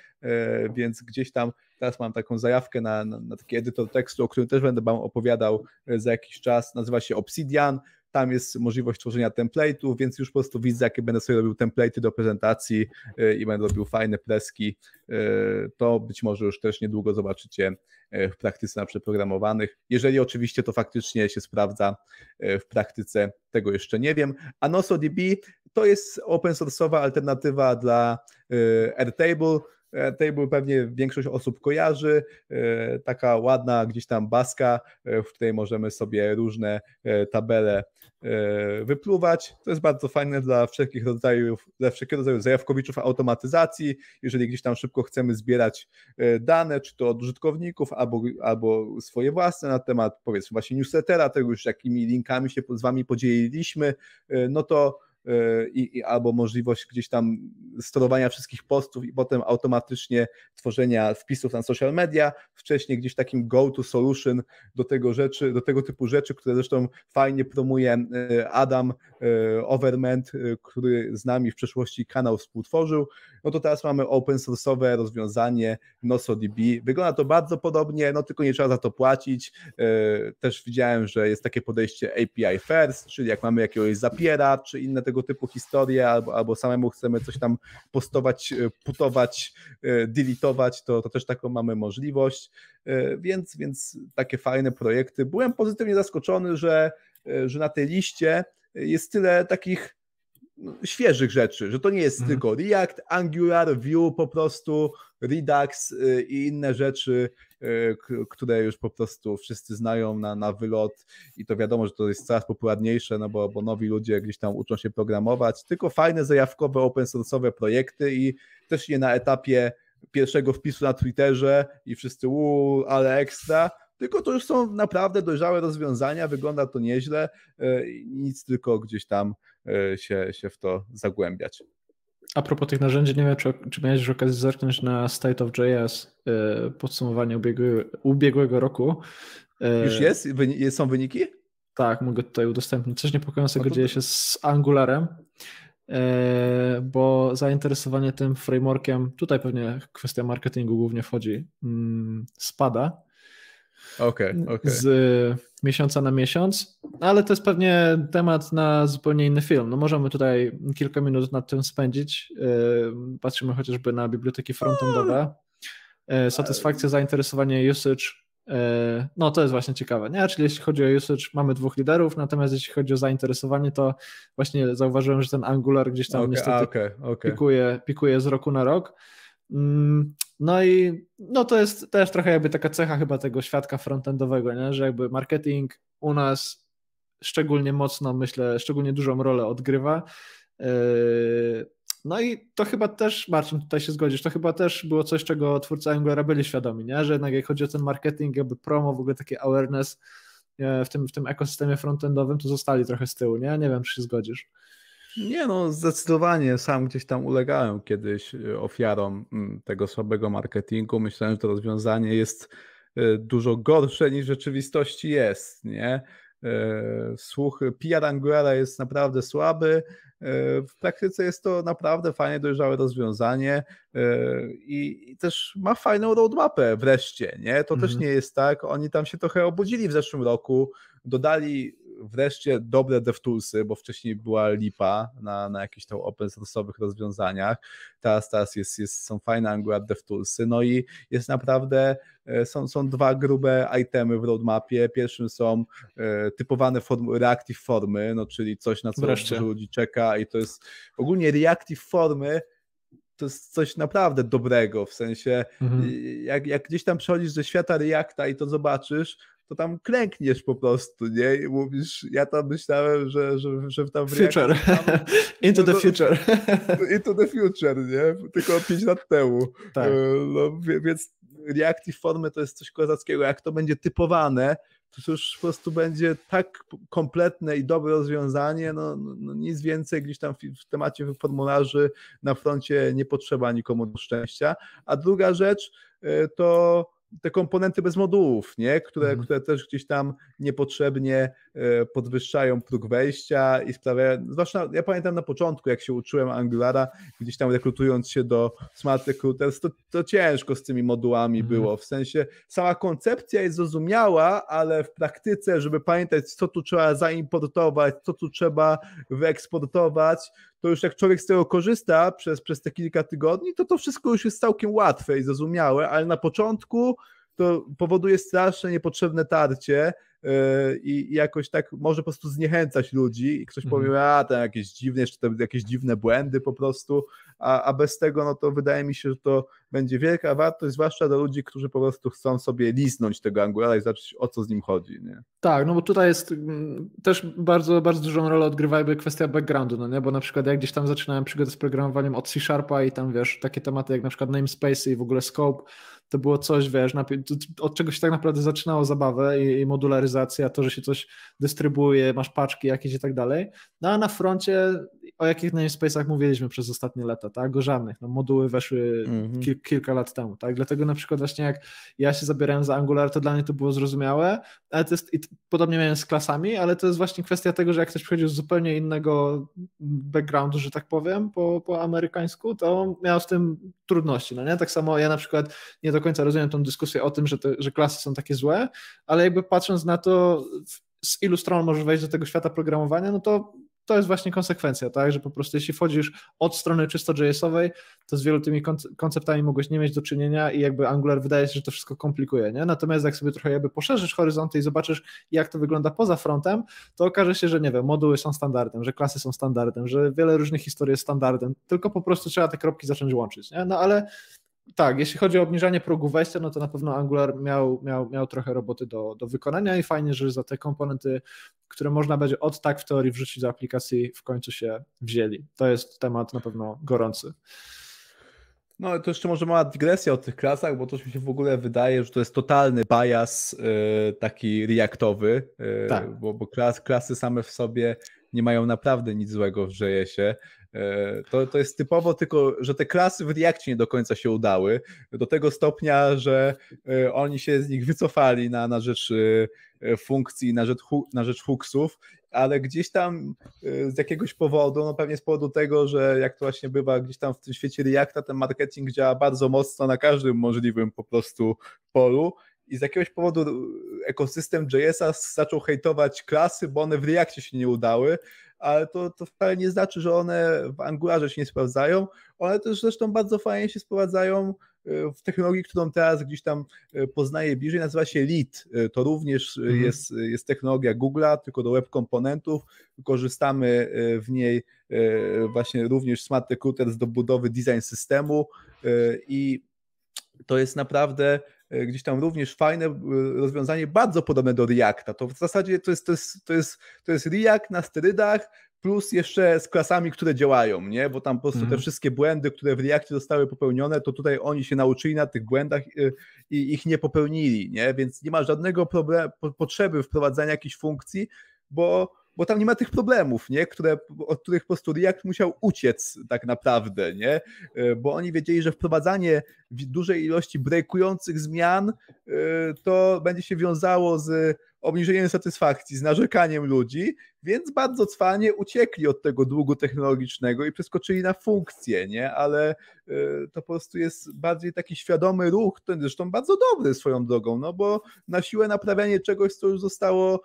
więc gdzieś tam Teraz mam taką zajawkę na, na, na taki edytor tekstu, o którym też będę Wam opowiadał za jakiś czas. Nazywa się Obsidian. Tam jest możliwość tworzenia template'ów, więc już po prostu widzę, jakie będę sobie robił template'y do prezentacji e, i będę robił fajne pleski. E, to być może już też niedługo zobaczycie w praktyce na przeprogramowanych. Jeżeli oczywiście to faktycznie się sprawdza w praktyce, tego jeszcze nie wiem. A NosoDB to jest open source'owa alternatywa dla Airtable. E, Table pewnie większość osób kojarzy, e, taka ładna gdzieś tam baska, e, w której możemy sobie różne tabele wypluwać. To jest bardzo fajne dla wszelkich rodzajów, dla wszelkiego rodzaju zajawkowiczów automatyzacji. Jeżeli gdzieś tam szybko chcemy zbierać dane, czy to od użytkowników, albo, albo swoje własne na temat powiedzmy właśnie newslettera, tego już jakimi linkami się z Wami podzieliliśmy, no to i, i, albo możliwość gdzieś tam sterowania wszystkich postów i potem automatycznie tworzenia wpisów na social media. Wcześniej gdzieś takim go-to solution do tego rzeczy, do tego typu rzeczy, które zresztą fajnie promuje e, Adam e, Overment, który z nami w przeszłości kanał współtworzył. No to teraz mamy open source'owe rozwiązanie NosoDB. Wygląda to bardzo podobnie, no tylko nie trzeba za to płacić. Też widziałem, że jest takie podejście API first, czyli jak mamy jakiegoś zapiera, czy inne tego tego typu historie, albo, albo samemu chcemy coś tam postować, e, putować, e, deletować, to, to też taką mamy możliwość, e, więc, więc takie fajne projekty. Byłem pozytywnie zaskoczony, że, że na tej liście jest tyle takich świeżych rzeczy, że to nie jest mhm. tylko React, Angular, Vue po prostu, Redux y, i inne rzeczy, y, które już po prostu wszyscy znają na, na wylot. I to wiadomo, że to jest coraz popularniejsze, no bo, bo nowi ludzie gdzieś tam uczą się programować, tylko fajne, zajawkowe, open source'owe projekty i też nie na etapie pierwszego wpisu na Twitterze i wszyscy uuu, ale ekstra, tylko to już są naprawdę dojrzałe rozwiązania, wygląda to nieźle, y, nic tylko gdzieś tam się, się w to zagłębiać. A propos tych narzędzi, nie wiem, czy, czy miałeś już okazję zerknąć na State of JS, e, podsumowanie ubiegłego, ubiegłego roku. E, już jest? Są wyniki? Tak, mogę tutaj udostępnić. Coś niepokojącego no dzieje się z Angularem, bo zainteresowanie tym frameworkiem, tutaj pewnie kwestia marketingu głównie wchodzi, mm, spada. Okay, okay. Z miesiąca na miesiąc, ale to jest pewnie temat na zupełnie inny film. No możemy tutaj kilka minut nad tym spędzić. E, patrzymy chociażby na biblioteki frontendowe. E, satysfakcja, zainteresowanie, usage. No to jest właśnie ciekawe, nie? Czyli jeśli chodzi o usage, mamy dwóch liderów, natomiast jeśli chodzi o zainteresowanie, to właśnie zauważyłem, że ten Angular gdzieś tam okay, niestety okay, okay. Pikuje, pikuje z roku na rok. No i no to jest też trochę jakby taka cecha chyba tego świadka frontendowego, nie? że jakby marketing u nas szczególnie mocno, myślę, szczególnie dużą rolę odgrywa. Yy, no i to chyba też, Marcin, tutaj się zgodzisz, to chyba też było coś, czego twórcy Angulara byli świadomi, nie? że jednak jak chodzi o ten marketing, jakby promo, w ogóle takie awareness e, w tym, w tym ekosystemie frontendowym, to zostali trochę z tyłu, nie? Nie wiem, czy się zgodzisz. Nie no, zdecydowanie sam gdzieś tam ulegałem kiedyś y, ofiarom mm, tego słabego marketingu. Myślałem, że to rozwiązanie jest y, dużo gorsze niż w rzeczywistości jest, nie? Y, słuch PR Anguera jest naprawdę słaby w praktyce jest to naprawdę fajnie dojrzałe rozwiązanie i też ma fajną roadmapę wreszcie, nie? To mhm. też nie jest tak, oni tam się trochę obudzili w zeszłym roku, dodali wreszcie dobre DevToolsy, bo wcześniej była lipa na, na jakichś tam open source'owych rozwiązaniach. Teraz, teraz jest, jest, są fajne Angular DevToolsy. No i jest naprawdę, e, są, są dwa grube itemy w roadmapie. Pierwszym są e, typowane formy, reactive formy, no czyli coś, na co wreszcie. ludzi czeka i to jest ogólnie reactive formy to jest coś naprawdę dobrego, w sensie mhm. jak, jak gdzieś tam przechodzisz ze świata Reacta i to zobaczysz, to tam klękniesz po prostu, nie? I mówisz, ja tam myślałem, że, że, że tam... Future. Tam, into no, the future. into the future, nie? Tylko 5 lat temu. Tak. E, no, więc reactive formy to jest coś kozackiego. Jak to będzie typowane, to już po prostu będzie tak kompletne i dobre rozwiązanie, no, no, no nic więcej gdzieś tam w, temacie formularzy na froncie nie potrzeba nikomu do szczęścia. A druga rzecz e, to te komponenty bez modułów, nie? Które, mhm. które też gdzieś tam niepotrzebnie e, podwyższają próg wejścia i sprawiają, zwłaszcza ja pamiętam na początku, jak się uczyłem Angulara, gdzieś tam rekrutując się do Smart Recruiters, to, to ciężko z tymi modułami mhm. było, w sensie sama koncepcja jest zrozumiała, ale w praktyce, żeby pamiętać, co tu trzeba zaimportować, co tu trzeba wyeksportować, to już jak człowiek z tego korzysta przez, przez te kilka tygodni, to to wszystko już jest całkiem łatwe i zrozumiałe, ale na początku to powoduje straszne niepotrzebne tarcie i jakoś tak może po prostu zniechęcać ludzi i ktoś mhm. powie, a tam jakieś dziwne, jeszcze jakieś dziwne błędy po prostu, a, a bez tego no to wydaje mi się, że to będzie wielka wartość, zwłaszcza do ludzi, którzy po prostu chcą sobie liznąć tego Angulara i zobaczyć o co z nim chodzi. Nie? Tak, no bo tutaj jest mm, też bardzo, bardzo dużą rolę odgrywa jakby kwestia backgroundu, no nie? bo na przykład jak gdzieś tam zaczynałem przygodę z programowaniem od C-Sharpa i tam wiesz, takie tematy jak na przykład namespace i w ogóle scope, to było coś, wiesz, od czego się tak naprawdę zaczynało zabawę i, i modularyzacja, to, że się coś dystrybuuje, masz paczki jakieś i tak dalej. No a na froncie o jakich namespace'ach mówiliśmy przez ostatnie lata, tak? O żadnych. No, moduły weszły -hmm. kil, kilka lat temu, tak? Dlatego na przykład właśnie jak ja się zabierałem za Angular, to dla mnie to było zrozumiałe, ale to jest, i podobnie miałem z klasami, ale to jest właśnie kwestia tego, że jak ktoś przychodził z zupełnie innego backgroundu, że tak powiem, po, po amerykańsku, to miał z tym trudności, no nie? Tak samo ja na przykład nie do końca rozumiem tą dyskusję o tym, że, te, że klasy są takie złe, ale jakby patrząc na to, z ilu stron możesz wejść do tego świata programowania, no to to jest właśnie konsekwencja, tak, że po prostu jeśli wchodzisz od strony czysto JS-owej, to z wielu tymi konceptami mogłeś nie mieć do czynienia i jakby Angular wydaje się, że to wszystko komplikuje, nie? Natomiast jak sobie trochę jakby poszerzysz horyzonty i zobaczysz, jak to wygląda poza frontem, to okaże się, że nie wiem, moduły są standardem, że klasy są standardem, że wiele różnych historii jest standardem, tylko po prostu trzeba te kropki zacząć łączyć, nie? No ale tak, jeśli chodzi o obniżanie progu wejścia, no to na pewno Angular miał, miał, miał trochę roboty do, do wykonania i fajnie, że za te komponenty, które można będzie od tak w teorii wrzucić do aplikacji, w końcu się wzięli. To jest temat na pewno gorący. No to jeszcze może mała dygresja o tych klasach, bo to mi się w ogóle wydaje, że to jest totalny bias yy, taki reaktowy, yy, tak. bo, bo klas, klasy same w sobie nie mają naprawdę nic złego w JS-ie. E, to, to jest typowo tylko, że te klasy w Reactie nie do końca się udały, do tego stopnia, że e, oni się z nich wycofali na, na rzecz e, funkcji, na rzecz, na rzecz hooksów, ale gdzieś tam z jakiegoś powodu, no pewnie z powodu tego, że jak to właśnie bywa gdzieś tam w tym świecie Reacta, ten marketing działa bardzo mocno na każdym możliwym po prostu polu i z jakiegoś powodu ekosystem JS-a zaczął hejtować klasy, bo one w Reactie się nie udały, ale to, to wcale nie znaczy, że one w Angularze się nie sprawdzają. One też zresztą bardzo fajnie się sprawdzają e, w technologii, którą teraz gdzieś tam e, poznaję bliżej, nazywa się LEAD. E, to również mhm. jest, jest technologia Google'a, tylko do web komponentów. Korzystamy w niej właśnie również Smart Recruiters do budowy design systemu i to jest naprawdę E, gdzieś tam również fajne e, rozwiązanie, bardzo podobne do Reacta. To w zasadzie to jest, to jest, to jest, to jest React na sterydach, plus jeszcze z klasami, które działają, nie? Bo tam po prostu te mhm. wszystkie błędy, które w Reactie zostały popełnione, to tutaj oni się nauczyli na tych błędach e, i ich nie popełnili, nie? Więc nie ma żadnego problemu, potrzeby wprowadzania jakichś funkcji, bo bo tam nie ma tych problemów, nie? Które, od których po React musiał uciec tak naprawdę, nie? E, bo oni wiedzieli, że wprowadzanie dużej ilości breakujących zmian to będzie się wiązało z obniżeniem satysfakcji, z narzekaniem ludzi, więc bardzo cwanie uciekli od tego długu technologicznego i przeskoczyli na funkcję, nie? Ale to po prostu jest bardziej taki świadomy ruch, zresztą bardzo dobry swoją drogą, no bo na siłę naprawianie czegoś, co już zostało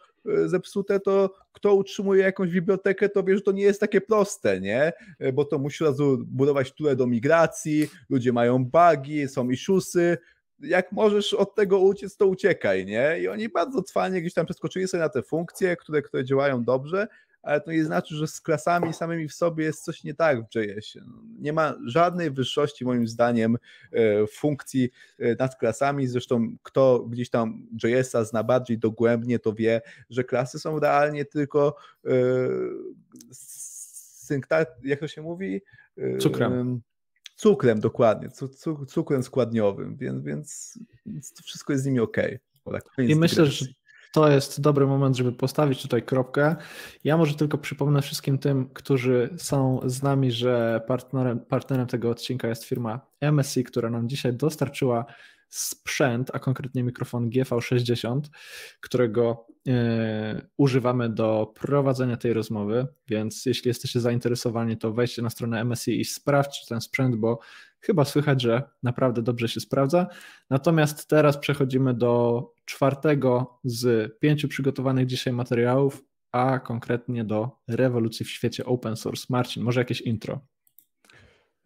zepsute, to kto utrzymuje jakąś bibliotekę, to wie, że to nie jest takie proste, nie? Bo to musi razu budować turę do migracji, ludzie mają bugi, są issuesy, jak możesz od tego uciec, to uciekaj, nie? I oni bardzo trwanie gdzieś tam przeskoczyli sobie na te funkcje, które, które działają dobrze, ale to nie znaczy, że z klasami samymi w sobie jest coś nie tak w JS-ie. No, nie ma żadnej wyższości moim zdaniem e, funkcji e, nad klasami, zresztą kto gdzieś tam JS-a zna bardziej dogłębnie, to wie, że klasy są realnie tylko e, synkta, jak to się mówi? Cukrem cukrem dokładnie, cukrem składniowym, więc, więc, więc to wszystko jest z nimi ok. Tak, I myślę, że to jest dobry moment, żeby postawić tutaj kropkę. Ja może tylko przypomnę wszystkim tym, którzy są z nami, że partnerem, partnerem tego odcinka jest firma MSI, która nam dzisiaj dostarczyła sprzęt, a konkretnie mikrofon GV60, którego e, używamy do prowadzenia tej rozmowy, więc jeśli jesteście zainteresowani, to wejdźcie na stronę MSI i sprawdźcie ten sprzęt, bo chyba słychać, że naprawdę dobrze się sprawdza. Natomiast teraz przechodzimy do czwartego z pięciu przygotowanych dzisiaj materiałów, a konkretnie do rewolucji w świecie open source. Marcin, może jakieś intro?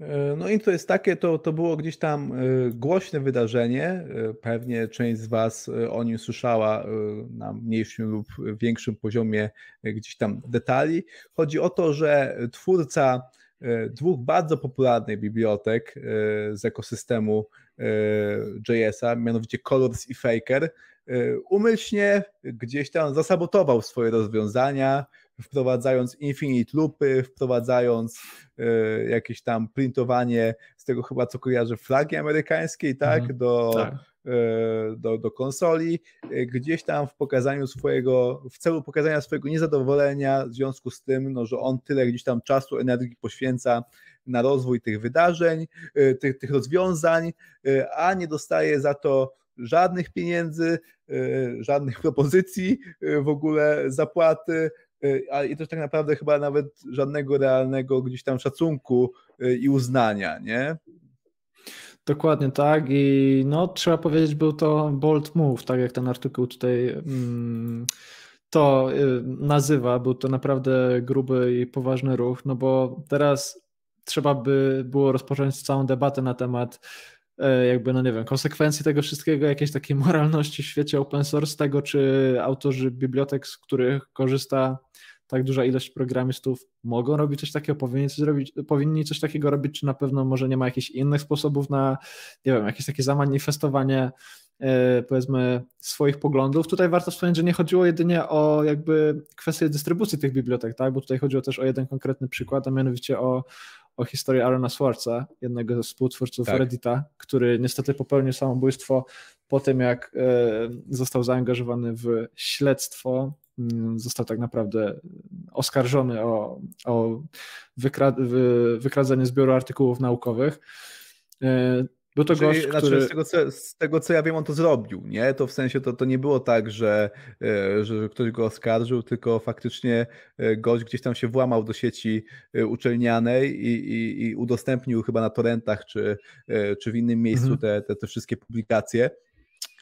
E, no i to jest takie, to, to było gdzieś tam e, głośne wydarzenie. E, pewnie część z Was o nim słyszała na mniejszym lub większym poziomie gdzieś tam detali. Chodzi o to, że twórca dwóch bardzo popularnych bibliotek z ekosystemu JS-a, mianowicie Colors i Faker, umyślnie gdzieś tam zasabotował swoje rozwiązania, wprowadzając infinite loopy, wprowadzając e, jakieś tam printowanie z tego chyba co kojarzę flagi amerykańskiej, tak, mhm, do, tak. E, do, do konsoli, e, gdzieś tam w pokazaniu swojego, w celu pokazania swojego niezadowolenia w związku z tym, no, że on tyle gdzieś tam czasu, energii poświęca na rozwój tych wydarzeń, tych, tych rozwiązań, a nie dostaje za to żadnych pieniędzy, żadnych propozycji w ogóle zapłaty, Y, i też tak naprawdę chyba nawet żadnego realnego gdzieś tam szacunku y, i uznania, nie? Dokładnie tak i no trzeba powiedzieć, był to bold move, tak jak ten artykuł tutaj mm, to y, nazywa, był to naprawdę gruby i poważny ruch, no bo teraz trzeba by było rozpocząć całą debatę na temat jakby, no nie wiem, konsekwencji tego wszystkiego, jakiejś takiej moralności w świecie open source, tego czy autorzy bibliotek, z których korzysta tak duża ilość programistów mogą robić coś takiego, powinni coś, robić, powinni coś takiego robić, czy na pewno może nie ma jakichś innych sposobów na, nie wiem, jakieś takie zamanifestowanie e, powiedzmy swoich poglądów. Tutaj warto wspomnieć, że nie chodziło jedynie o jakby kwestię dystrybucji tych bibliotek, tak? bo tutaj chodziło też o jeden konkretny przykład, a mianowicie o, o historię Arona Swartza, jednego ze współtwórców tak. Reddita, który niestety popełnił samobójstwo po tym, jak e, został zaangażowany w śledztwo Mm, został tak naprawdę oskarżony o, o wykra wykradzenie zbioru artykułów naukowych. E, był to Czyli, gość, znaczy, który... z, tego, co, z tego, co ja wiem, on to zrobił, nie? To w sensie to, to nie było tak, że, e, że ktoś go oskarżył, tylko faktycznie e, gość gdzieś tam się włamał do sieci uczelnianej i, i, i udostępnił chyba na torrentach czy, czy w innym miejscu mhm. te, te, te wszystkie publikacje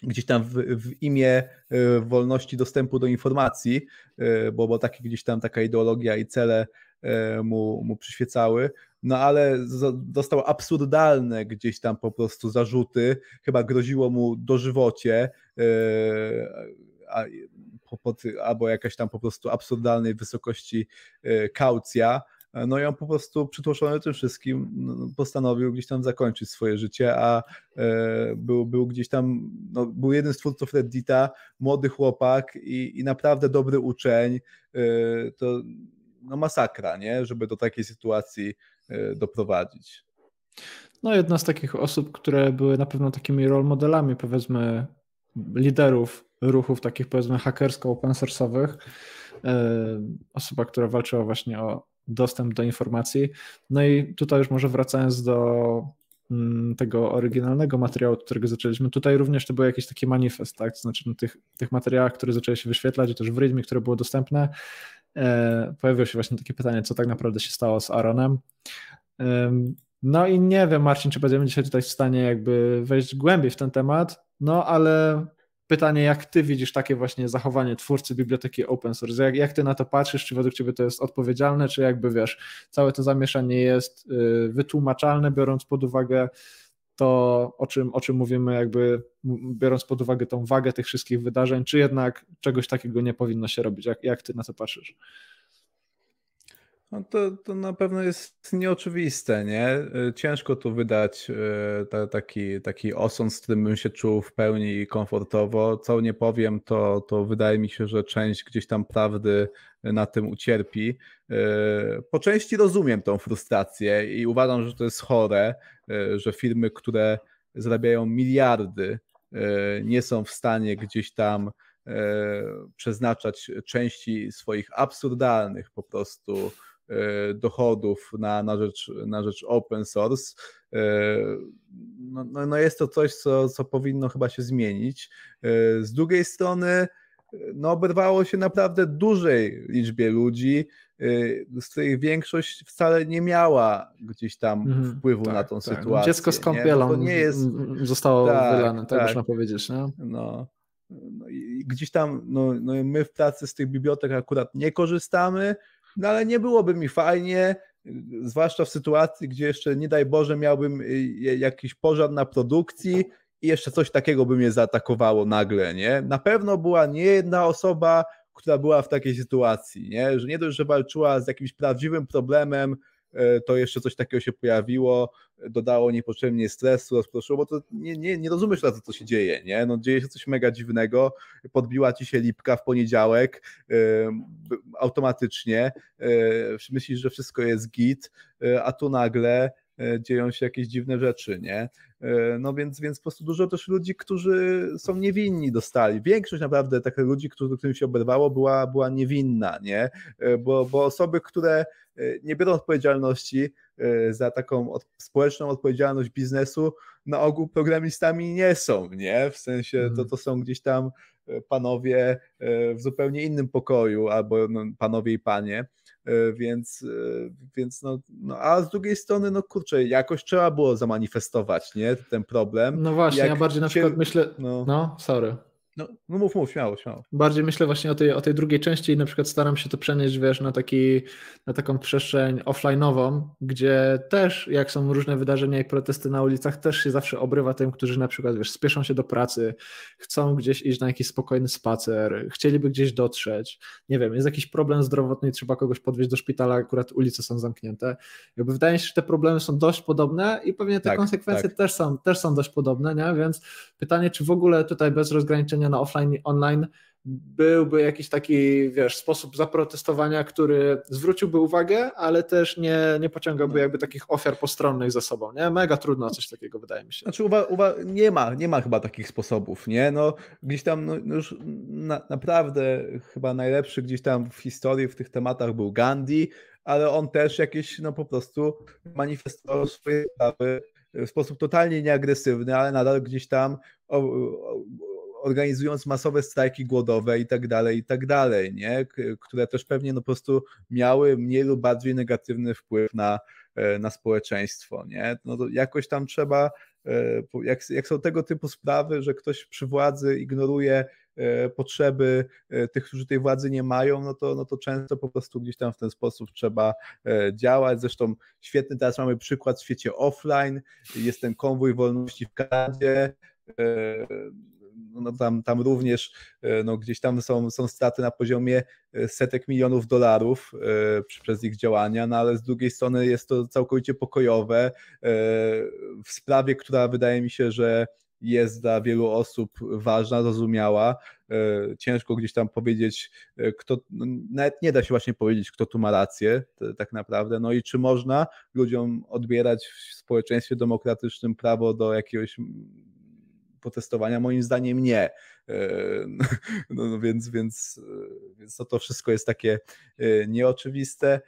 gdzieś tam w, w, imię e, wolności dostępu do informacji, e, bo, bo takie gdzieś tam taka ideologia i cele e, mu, mu przyświecały, no ale dostał absurdalne gdzieś tam po prostu zarzuty, chyba groziło mu dożywocie, albo jakaś tam po prostu absurdalnej wysokości kaucja, no i on po prostu przytłoczony tym wszystkim no, postanowił gdzieś tam zakończyć swoje życie, a e, był, był gdzieś tam, no, był jeden z twórców Reddita, młody chłopak i, i naprawdę dobry uczeń, e, to no masakra, nie, żeby do takiej sytuacji e, doprowadzić. No jedna z takich osób, które były na pewno takimi role modelami, powiedzmy liderów ruchów takich powiedzmy hakersko-open source'owych, osoba, która walczyła właśnie o dostęp do informacji. No i tutaj już może wracając do mm, tego oryginalnego materiału, od którego zaczęliśmy, tutaj również to był jakiś taki manifest, tak? To znaczy na tych, tych materiałach, które zaczęły się wyświetlać i też w rytmie, które było dostępne, e, pojawiło się właśnie takie pytanie, co tak naprawdę się stało z Aaronem. E, no i nie wiem, Marcin, czy będziemy dzisiaj tutaj w stanie jakby wejść głębiej w ten temat, no ale pytanie, jak ty widzisz takie właśnie zachowanie twórcy biblioteki open source? Jak, jak ty na to patrzysz? Czy według ciebie to jest odpowiedzialne, czy jakby wiesz, całe to zamieszanie jest y, wytłumaczalne, biorąc pod uwagę to, o czym, o czym mówimy, jakby biorąc pod uwagę tą wagę tych wszystkich wydarzeń, czy jednak czegoś takiego nie powinno się robić? Jak, jak ty na to patrzysz? No to, to na pewno jest nieoczywiste, nie? E, ciężko tu wydać e, ta, taki, taki osąd, z którym bym się czuł w pełni komfortowo. Co nie powiem, to, to wydaje mi się, że część gdzieś tam prawdy na tym ucierpi. E, po części rozumiem tą frustrację i uważam, że to jest chore, że firmy, które zarabiają miliardy, nie są w stanie gdzieś tam przeznaczać części swoich absurdalnych po prostu E, dochodów na, na, rzecz, na rzecz open source. E, no, no, no jest to coś, co, co powinno chyba się zmienić. E, z drugiej strony, no oberwało się naprawdę dużej liczbie ludzi, z których większość wcale nie miała gdzieś tam mhm, wpływu tak, na tą tak. sytuację. Dziecko z kąpielą nie? nie jest... zostało tak, wylane, tak, tak można powiedzieć. No. no. No i gdzieś tam, no, no my w pracy z tych bibliotek akurat nie korzystamy, no ale nie byłoby mi fajnie, zwłaszcza w sytuacji, gdzie jeszcze nie daj Boże miałbym y, jakiś pożar na produkcji i jeszcze coś takiego by mnie zaatakowało nagle, nie? Na pewno była nie jedna osoba, która była w takiej sytuacji, nie? Że nie dość, że walczyła z jakimś prawdziwym problemem, E, to jeszcze coś takiego się pojawiło, dodało niepotrzebnie stresu, rozproszyło, bo to nie, nie, nie rozumiesz to, co się dzieje, nie? No, dzieje się coś mega dziwnego, podbiła ci się lipka w poniedziałek e, automatycznie, e, myślisz, że wszystko jest git, a tu nagle dzieją się jakieś dziwne rzeczy, nie? No więc, więc po prostu dużo też ludzi, którzy są niewinni dostali. Większość naprawdę takich ludzi, którym się oberwało, była, była niewinna, nie? Bo, bo osoby, które E, nie biorą odpowiedzialności e, za taką od, społeczną odpowiedzialność biznesu, na ogół programistami nie są, nie? W sensie to, mhm. to są gdzieś tam e, panowie w zupełnie innym pokoju, albo no, panowie i panie, więc, więc no, no, a z drugiej strony, no kurczę, jakoś trzeba było zamanifestować, nie? Ten problem. No właśnie, Jak ja bardziej na przykład myślę, no, no sorry. No, no mów, mów, śmiało, śmiało. Bardziej myślę właśnie o tej, o tej drugiej części i na przykład staram się to przenieść, wiesz, na, taki, na taką przestrzeń offline'ową, gdzie też jak są różne wydarzenia i protesty na ulicach, też się zawsze obrywa tym, którzy na przykład, wiesz, spieszą się do pracy, chcą gdzieś iść na jakiś spokojny spacer, chcieliby gdzieś dotrzeć, nie wiem, jest jakiś problem zdrowotny i trzeba kogoś podwieźć do szpitala, akurat ulice są zamknięte. Jakby wydaje się, że te problemy są dość podobne i pewnie te tak, konsekwencje tak. Też, są, też są dość podobne, nie? Więc pytanie, czy w ogóle tutaj bez rozgraniczenia na offline online byłby jakiś taki, wiesz, sposób zaprotestowania, który zwróciłby uwagę, ale też nie, nie pociągałby jakby takich ofiar postronnych za sobą, nie? Mega trudno coś takiego, wydaje mi się. Znaczy, uwa, uwa nie ma, nie ma chyba takich sposobów, nie? No, gdzieś tam no, no już na, naprawdę chyba najlepszy gdzieś tam w historii w tych tematach był Gandhi, ale on też jakieś, no po prostu manifestował swoje sprawy w sposób totalnie nieagresywny, ale nadal gdzieś tam o, o, organizując masowe strajki głodowe i tak dalej, i tak dalej, nie? które też pewnie no po prostu miały mniej lub bardziej negatywny wpływ na, e, na społeczeństwo. Nie? No to jakoś tam trzeba, e, jak, jak są tego typu sprawy, że ktoś przy władzy ignoruje e, potrzeby tych, którzy tej władzy nie mają, no to, no to często po prostu gdzieś tam w ten sposób trzeba działać. Zresztą świetny teraz mamy przykład w świecie offline, jest ten konwój wolności w Kanadzie, no tam, tam również e, no gdzieś tam są, są straty na poziomie e, setek milionów dolarów e, przez ich działania, no ale z drugiej strony jest to całkowicie pokojowe w sprawie, która wydaje mi się, że jest dla wielu osób ważna, zrozumiała. Ciężko gdzieś tam powiedzieć, kto, no nawet nie da się właśnie powiedzieć, kto tu ma rację, tak naprawdę. No i czy można ludziom odbierać w społeczeństwie demokratycznym prawo do jakiegoś protestowania? Moim zdaniem nie. E, no, no więc, więc, e, więc no to wszystko jest takie e, nieoczywiste.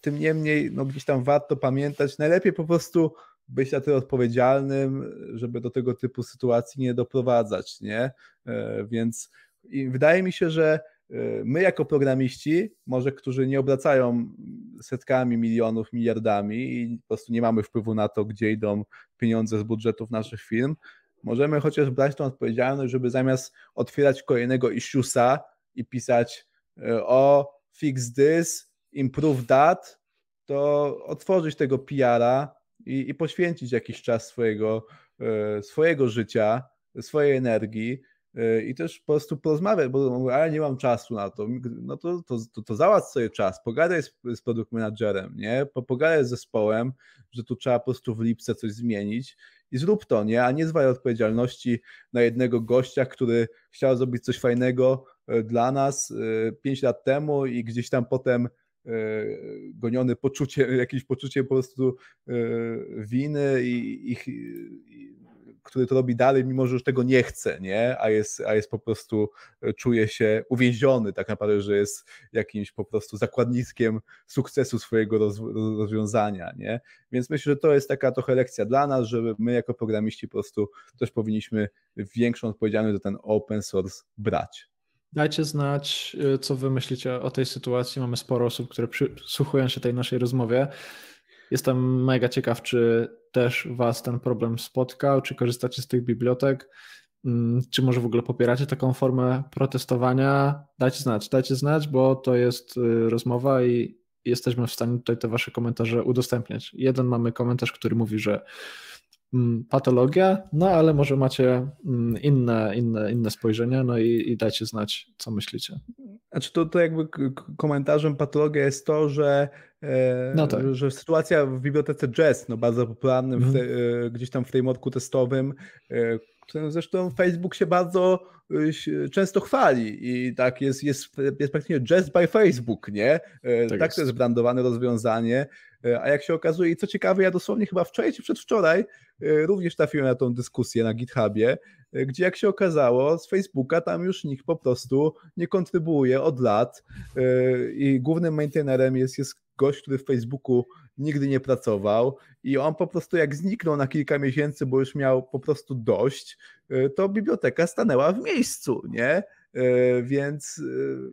Tym niemniej, no gdzieś tam warto pamiętać, najlepiej po prostu być na tyle odpowiedzialnym, żeby do tego typu sytuacji nie doprowadzać, nie? Więc wydaje mi się, że my jako programiści, może którzy nie obracają setkami milionów, miliardami i po prostu nie mamy wpływu na to, gdzie idą pieniądze z budżetów naszych firm, możemy chociaż brać tą odpowiedzialność, żeby zamiast otwierać kolejnego issuesa i pisać o fix this, improve that, to otworzyć tego PR-a i, i poświęcić jakiś czas swojego, e, swojego życia, swojej energii e, i też po prostu porozmawiać, bo mówię, ale nie mam czasu na to, no to, to, to, to załatw sobie czas, pogadaj z, z produkt managerem, nie? Pogadaj z zespołem, że tu trzeba po prostu w lipce coś zmienić i zrób to, nie? A nie zwalaj odpowiedzialności na jednego gościa, który chciał zrobić coś fajnego e, dla nas 5 lat temu i gdzieś tam potem E, goniony poczucie, jakieś poczucie po prostu e, winy i, i, i który to robi dalej, mimo że już tego nie chce, nie? A, jest, a jest po prostu, e, czuje się uwięziony tak naprawdę, że jest jakimś po prostu zakładnikiem sukcesu swojego roz, rozwiązania, nie? Więc myślę, że to jest taka trochę lekcja dla nas, że my jako programiści po prostu też powinniśmy większą odpowiedzialność za ten open source brać. Dajcie znać, y, co wy myślicie o tej sytuacji. Mamy sporo osób, które przysłuchują się tej naszej rozmowie. Jestem mega ciekaw, czy też was ten problem spotkał, czy korzystacie z tych bibliotek, mm, czy może w ogóle popieracie taką formę protestowania. Dajcie znać, dajcie znać, bo to jest y, rozmowa i jesteśmy w stanie tutaj te wasze komentarze udostępniać. Jeden mamy komentarz, który mówi, że patologia, no ale może macie mm, inne, inne, inne spojrzenia, no i, i dajcie znać, co myślicie. Znaczy to, to jakby komentarzem patologia jest to, że, e, no tak. że sytuacja w bibliotece Jazz, no bardzo popularnym mm. w, gdzieś tam w frameworku testowym, e, zresztą Facebook się bardzo często chwali i tak jest, jest, jest praktycznie Jazz by Facebook, nie? Tak, tak to jest brandowane rozwiązanie, a jak się okazuje, i co ciekawe, ja dosłownie chyba wczoraj czy przedwczoraj E, również trafiłem na tą dyskusję na GitHubie, e, gdzie jak się okazało, z Facebooka tam już nikt po prostu nie kontrybuuje od lat e, i głównym maintainerem jest, jest gość, który w Facebooku nigdy nie pracował i on po prostu jak zniknął na kilka miesięcy, bo już miał po prostu dość, to biblioteka stanęła w miejscu, nie? E, więc,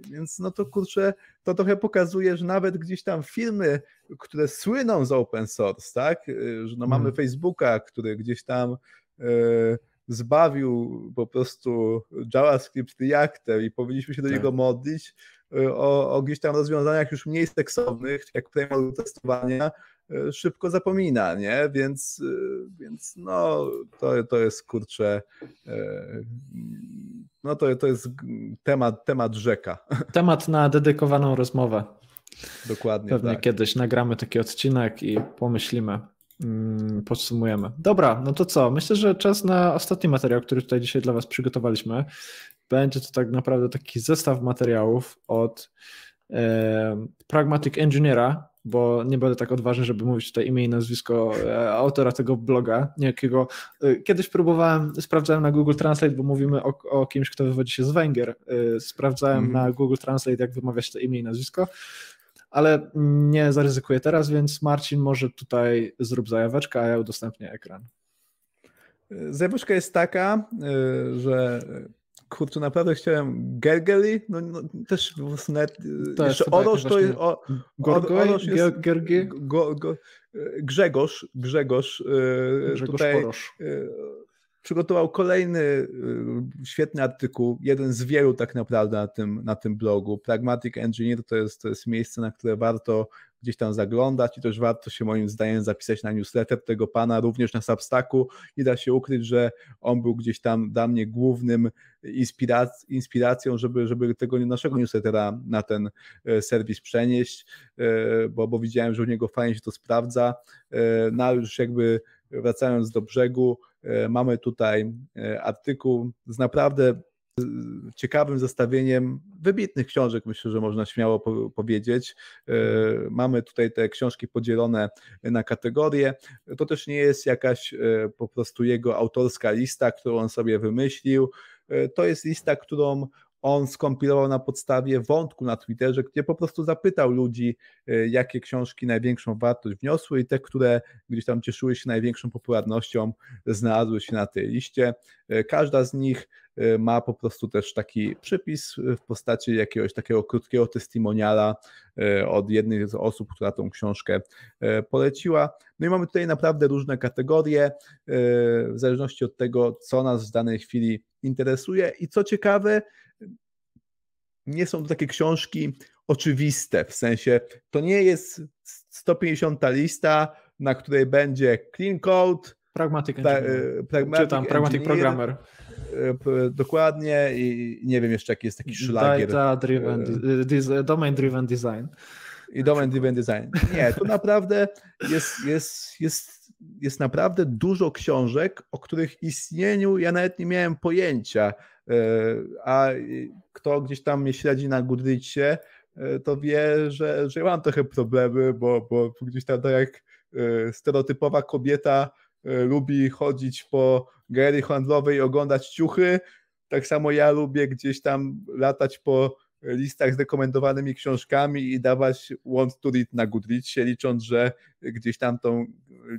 e, więc no to kurczę, to trochę pokazuje, że nawet gdzieś tam firmy, które słyną z open source, tak, e, że no mamy hmm. Facebooka, który gdzieś tam zbawił po prostu JavaScript Reactor i powinniśmy się do tak. niego modlić o, o gdzieś tam rozwiązaniach już mniej seksownych, jak framework testowania, szybko zapomina, nie? Więc, więc no, to, to jest kurczę no to, to jest temat, temat rzeka. Temat na dedykowaną rozmowę. Dokładnie. Pewnie tak. kiedyś nagramy taki odcinek i pomyślimy, mm, podsumujemy. Dobra, no to co? Myślę, że czas na ostatni materiał, który tutaj dzisiaj dla Was przygotowaliśmy. Będzie to tak naprawdę taki zestaw materiałów od e, Pragmatic Engineera, bo nie będę tak odważny, żeby mówić tutaj imię i nazwisko e, autora tego bloga, niejakiego. E, kiedyś próbowałem, sprawdzałem na Google Translate, bo mówimy o, o kimś, kto wywodzi się z Węgier. E, sprawdzałem mm. na Google Translate, jak wymawia się to imię i nazwisko, ale nie zaryzykuję teraz, więc Marcin, może tutaj zrób zajaweczkę, a ja udostępnię ekran. Zajaweczka jest taka, że kurczę, naprawdę chciałem Gergely, no, no też net, to jeszcze Oroż to jest, o, Gorgoj, jest Gergi? Go, go, Grzegorz, Grzegorz, e, Grzegorz tutaj Porosz. E, przygotował kolejny świetny artykuł, jeden z wielu tak naprawdę na tym, na tym blogu. Pragmatic Engineer to jest, to jest miejsce, na które warto gdzieś tam zaglądać i też warto się moim zdaniem zapisać na newsletter tego pana, również na Substacku. Nie da się ukryć, że on był gdzieś tam dla mnie głównym inspirac inspiracją, żeby, żeby tego naszego newslettera na ten e, serwis przenieść, e, bo, bo widziałem, że u niego fajnie się to sprawdza. E, no już jakby wracając do brzegu, mamy tutaj artykuł z naprawdę ciekawym zestawieniem wybitnych książek, myślę, że można śmiało powiedzieć. E, mamy tutaj te książki podzielone na kategorie. To też nie jest jakaś e, po prostu jego autorska lista, którą on sobie wymyślił. E, to jest lista, którą on skompilował na podstawie wątku na Twitterze, gdzie po prostu zapytał ludzi, e, jakie książki największą wartość wniosły i te, które gdzieś tam cieszyły się największą popularnością, znalazły się na tej liście. E, każda z nich e, ma po prostu też taki przypis w postaci jakiegoś takiego krótkiego testimoniala od jednej z osób, która tą książkę poleciła. No i mamy tutaj naprawdę różne kategorie, w zależności od tego, co nas w danej chwili interesuje i co ciekawe, nie są to takie książki oczywiste, w sensie to nie jest 150 lista, na której będzie clean code, Pragmatic Engineer, pragmatic, tam, pragmatic Programmer. E, dokładnie i nie wiem jeszcze jaki jest taki szlagier. Data driven, e, domain driven design. I domain driven design. Nie, to naprawdę jest, jest, jest, jest naprawdę dużo książek, o których istnieniu ja nawet nie miałem pojęcia. E, a kto gdzieś tam mnie śledzi na Goodreadsie, e, to wie, że, że ja mam trochę problemy, bo, bo gdzieś tam tak jak e, stereotypowa kobieta lubi chodzić po galerii handlowej i oglądać ciuchy, tak samo ja lubię gdzieś tam latać po listach z rekomendowanymi książkami i dawać want to read na Goodreadsie, licząc, że gdzieś tam tą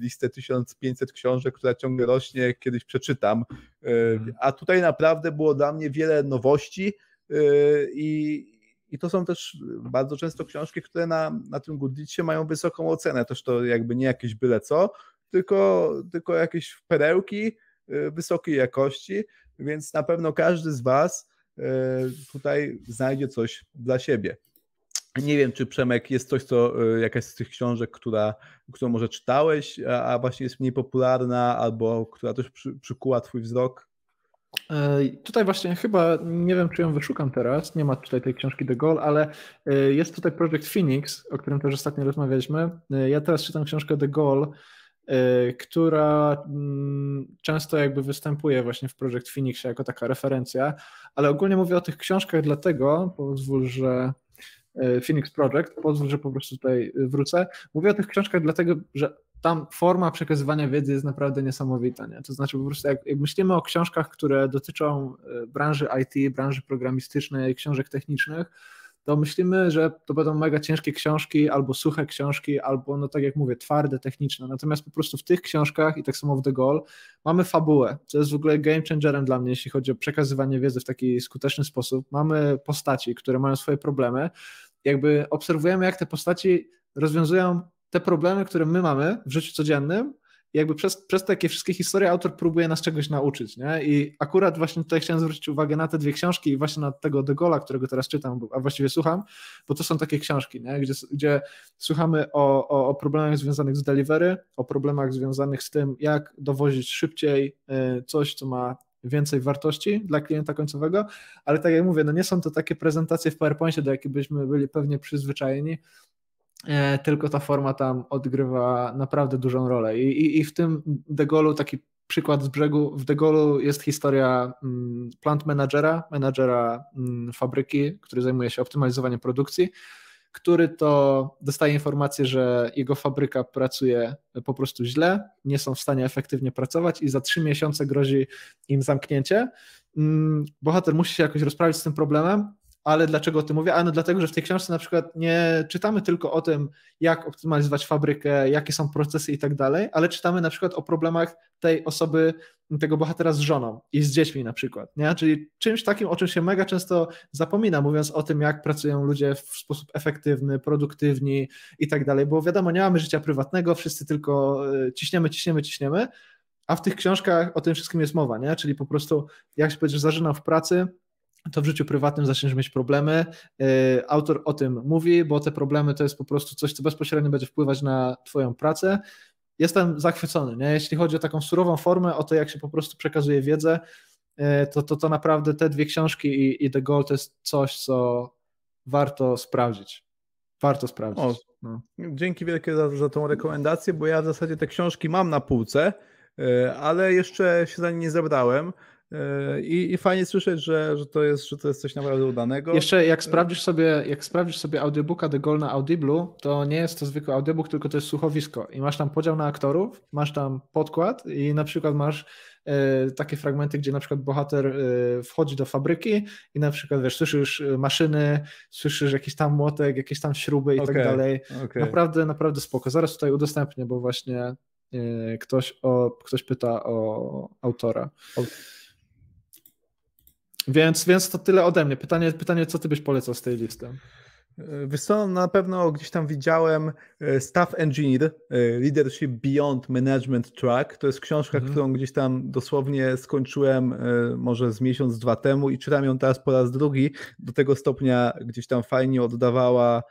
listę 1500 książek, która ciągle rośnie, kiedyś przeczytam. Mhm. A tutaj naprawdę było dla mnie wiele nowości e, i, i to są też bardzo często książki, które na, na tym Goodreadsie mają wysoką ocenę. Też to jakby nie jakieś byle co, tylko, tylko jakieś perełki e, wysokiej jakości, więc na pewno każdy z Was tutaj znajdzie coś dla siebie. Nie wiem, czy Przemek jest coś, co y, jakaś z tych książek, która, którą może czytałeś, a, właśnie jest mniej popularna, albo która też przy, przykuła Twój wzrok? E, tutaj właśnie chyba, nie wiem czy ją wyszukam teraz, nie ma tutaj tej książki The Goal, ale e, jest tutaj Project Phoenix, o którym też ostatnio rozmawialiśmy. E, ja teraz czytam książkę The Goal, która mm, często jakby występuje właśnie w Project Phoenix jako taka referencja, ale ogólnie mówię o tych książkach dlatego, pozwól, że E, Phoenix Project, pozwól, że po prostu tutaj wrócę. Mówię o tych książkach dlatego, że tam forma przekazywania wiedzy jest naprawdę niesamowita. Nie? To znaczy po prostu jak, jak myślimy o książkach, które dotyczą e, branży IT, branży programistycznej, książek technicznych, to myślimy, że to będą mega ciężkie książki, albo suche książki, albo, no tak jak mówię, twarde, techniczne. Natomiast po prostu w tych książkach, i tak samo w The Goal, mamy fabułę, co jest w ogóle game changerem dla mnie, jeśli chodzi o przekazywanie wiedzy w taki skuteczny sposób. Mamy postaci, które mają swoje problemy. Jakby obserwujemy, jak te postaci rozwiązują te problemy, które my mamy w życiu codziennym, jakby przez, przez takie wszystkie historie autor próbuje nas czegoś nauczyć, nie? I akurat właśnie tutaj chciałem zwrócić uwagę na te dwie książki i właśnie na tego De Gaulle'a, którego teraz czytam, a właściwie słucham, bo to są takie książki, nie? Gdzie, gdzie słuchamy o, o, o problemach związanych z delivery, o problemach związanych z tym, jak dowozić szybciej y, coś, co ma więcej wartości dla klienta końcowego, ale tak jak mówię, no nie są to takie prezentacje w PowerPoincie, do jakich byśmy byli pewnie przyzwyczajeni, tylko ta forma tam odgrywa naprawdę dużą rolę. I, i, i w tym Degolu taki przykład z brzegu, w Degolu jest historia mm, plant managera, menadżera mm, fabryki, który zajmuje się optymalizowaniem produkcji, który to dostaje informację, że jego fabryka pracuje po prostu źle, nie są w stanie efektywnie pracować i za trzy miesiące grozi im zamknięcie. Mm, bohater musi się jakoś rozprawić z tym problemem, ale dlaczego o tym mówię? Ano dlatego, że w tej książce na przykład nie czytamy tylko o tym, jak optymalizować fabrykę, jakie są procesy i tak dalej, ale czytamy na przykład o problemach tej osoby, tego bohatera z żoną i z dziećmi na przykład, nie? Czyli czymś takim, o czym się mega często zapomina, mówiąc o tym, jak pracują ludzie w sposób efektywny, produktywni i tak dalej, bo wiadomo, nie mamy życia prywatnego, wszyscy tylko e, ciśniemy, ciśniemy, ciśniemy, a w tych książkach o tym wszystkim jest mowa, nie? Czyli po prostu, jak się powiedzieć, zażynam w pracy, to w życiu prywatnym zaczniesz mieć problemy. E, autor o tym mówi, bo te problemy to jest po prostu coś, co bezpośrednio będzie wpływać na Twoją pracę. Jestem zachwycony. Nie? Jeśli chodzi o taką surową formę, o to, jak się po prostu przekazuje wiedzę, e, to, to, to naprawdę te dwie książki i, i The Goal to jest coś, co warto sprawdzić. Warto sprawdzić. O, no. Dzięki wielkie za, za tą rekomendację, bo ja w zasadzie te książki mam na półce, e, ale jeszcze się za nie nie zabrałem. E, I, I, fajnie słyszeć, że, że, to jest, że to jest coś naprawdę udanego. Jeszcze jak sprawdzisz sobie, jak sprawdzisz sobie audiobooka The Goal na Audible, to nie jest to zwykły audiobook, tylko to jest słuchowisko. I masz tam podział na aktorów, masz tam podkład i na przykład masz e, takie fragmenty, gdzie na przykład bohater e, wchodzi do fabryki i na przykład, wiesz, słyszysz maszyny, słyszysz jakiś tam młotek, jakieś tam śruby i okay, tak dalej. Okay. Naprawdę, naprawdę spoko. Zaraz tutaj udostępnię, bo właśnie ktoś, o, ktoś pyta o autora. Więc, więc to tyle ode mnie. Pytanie, pytanie, co ty byś polecał z tej listy? Wiesz co, na pewno gdzieś tam widziałem e, Staff Engineer, e, Leadership Beyond Management Track. To jest książka, mhm. którą gdzieś tam dosłownie skończyłem e, może z miesiąc, dwa temu i czytam ją teraz po raz drugi. Do tego stopnia gdzieś tam fajnie oddawała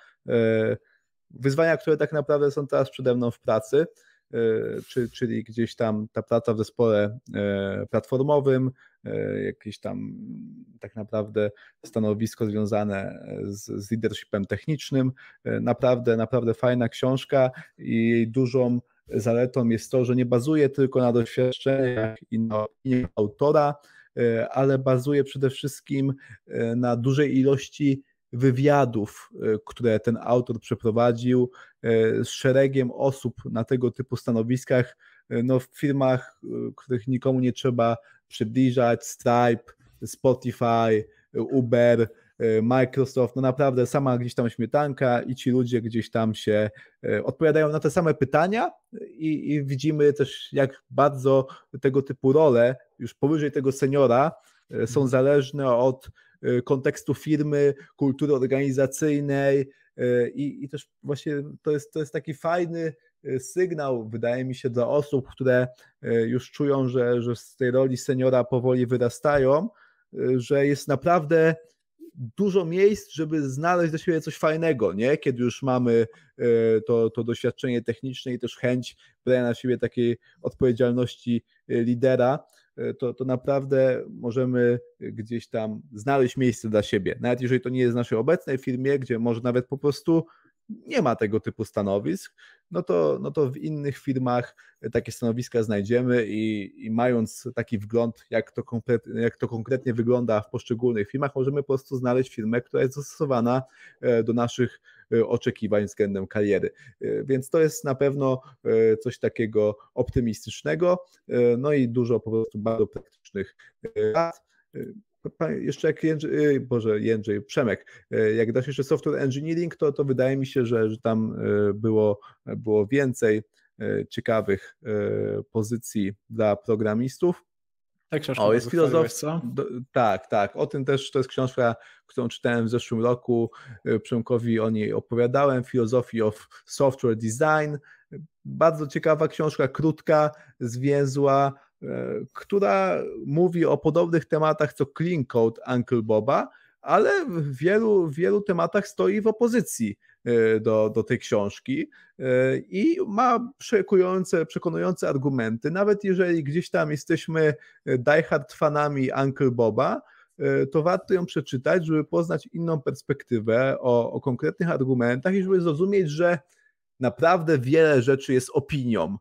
wyzwania, które tak naprawdę są teraz przede mną w pracy. Czy, czyli gdzieś tam ta praca w zespole platformowym, E, jakieś tam tak naprawdę stanowisko związane z, z leadershipem technicznym. E, naprawdę, naprawdę fajna książka i dużą zaletą jest to, że nie bazuje tylko na doświadczeniach i na opinii autora, e, ale bazuje przede wszystkim na dużej ilości wywiadów, które ten autor przeprowadził z szeregiem osób na tego typu stanowiskach, no w firmach, których nikomu nie trzeba przybliżać, Stripe, Spotify, Uber, Microsoft, no naprawdę sama gdzieś tam śmietanka i ci ludzie gdzieś tam się e, odpowiadają na te same pytania i, i widzimy też jak bardzo tego typu role już powyżej tego seniora e, są mhm. zależne od e, kontekstu firmy, kultury organizacyjnej i, i też właśnie to jest, to jest taki fajny Y, sygnał, wydaje mi się, dla osób, które y, już czują, że, że z tej roli seniora powoli wyrastają, że jest naprawdę dużo miejsc, żeby znaleźć do siebie coś fajnego, nie? Kiedy już mamy to, to doświadczenie techniczne i też chęć brania na siebie takiej odpowiedzialności lidera, to, to naprawdę możemy gdzieś tam znaleźć miejsce dla siebie. Nawet jeżeli to nie jest w naszej obecnej firmie, gdzie może nawet po prostu nie ma tego typu stanowisk, no to, no to w innych firmach takie stanowiska znajdziemy i, i mając taki wgląd, jak to, jak to konkretnie wygląda w poszczególnych firmach, możemy po prostu znaleźć firmę, która jest dostosowana e, do naszych e, oczekiwań względem kariery. E, więc to jest na pewno coś takiego optymistycznego, no i dużo po prostu bardzo praktycznych rad jeszcze jak Jędrzej, y, Boże, Jędrzej, Przemek, y, jak dasz jeszcze software engineering, to, to wydaje mi się, że, że tam y, było, było więcej ciekawych pozycji dla programistów. Tak, książka o, jest filozof... Tak, tak. O tym też to jest książka, którą czytałem w zeszłym roku. Przemkowi o niej opowiadałem. Philosophy of Software Design. Bardzo ciekawa książka, krótka, zwięzła, która mówi o podobnych tematach co Clean Code Uncle Boba, ale w wielu, wielu tematach stoi w opozycji e, do, do tej książki e, i ma przekonujące, przekonujące argumenty. Nawet jeżeli gdzieś tam jesteśmy diehard fanami Uncle Boba, to warto ją przeczytać, żeby poznać inną perspektywę o, o konkretnych argumentach i żeby zrozumieć, że naprawdę wiele rzeczy jest opinią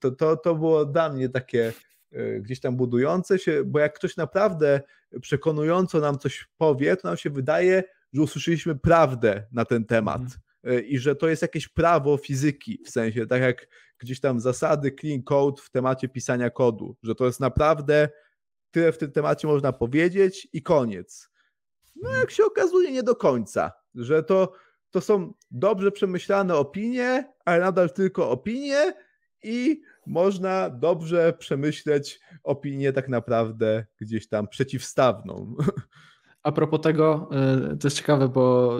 to, to, to było dla mnie takie e, gdzieś tam budujące się, bo jak ktoś naprawdę przekonująco nam coś powie, to nam się wydaje, że usłyszeliśmy prawdę na ten temat mm. i że to jest jakieś prawo fizyki, w sensie tak jak gdzieś tam zasady clean code w temacie pisania kodu, że to jest naprawdę tyle w tym temacie można powiedzieć i koniec. No jak się okazuje nie do końca, że to to są dobrze przemyślane opinie, ale nadal tylko opinie i można dobrze przemyśleć opinię tak naprawdę gdzieś tam przeciwstawną. A propos tego, y, to jest ciekawe, bo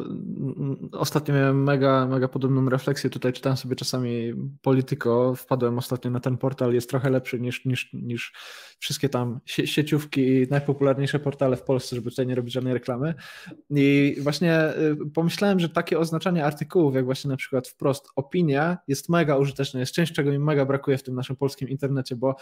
ostatnio miałem mega, mega podobną refleksję. Tutaj czytałem sobie czasami Polityko, wpadłem ostatnio na ten portal, jest trochę lepszy niż, niż, niż wszystkie tam sieciówki i najpopularniejsze portale w Polsce, żeby tutaj nie robić żadnej reklamy. I właśnie y, pomyślałem, że takie oznaczanie artykułów, jak właśnie na przykład wprost opinia, jest mega użyteczne, jest czymś, czego mi mega brakuje w tym naszym polskim internecie, bo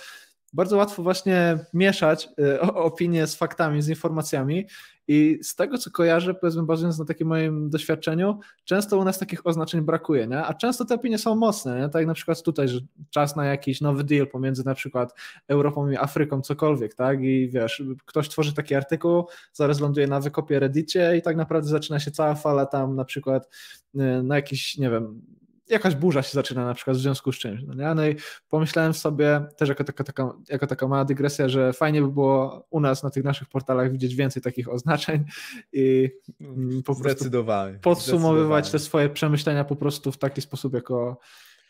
bardzo łatwo właśnie mieszać y, opinie z faktami, z informacjami i z tego, co kojarzę, powiedzmy, bazując na takim moim doświadczeniu, często u nas takich oznaczeń brakuje, nie? a często te opinie są mocne, nie? tak jak na przykład tutaj, że czas na jakiś nowy deal pomiędzy na przykład Europą i Afryką, cokolwiek, tak, i wiesz, ktoś tworzy taki artykuł, zaraz ląduje na wykopie Reddicie i tak naprawdę zaczyna się cała fala tam na przykład y, na jakiś, nie wiem, jakaś burza się zaczyna na przykład w związku z czymś. No, nie? no i pomyślałem sobie też jako taka, taka, jako taka mała dygresja, że fajnie by było u nas na tych naszych portalach widzieć więcej takich oznaczeń i mm, po prostu podsumowywać te swoje przemyślenia po prostu w taki sposób jako,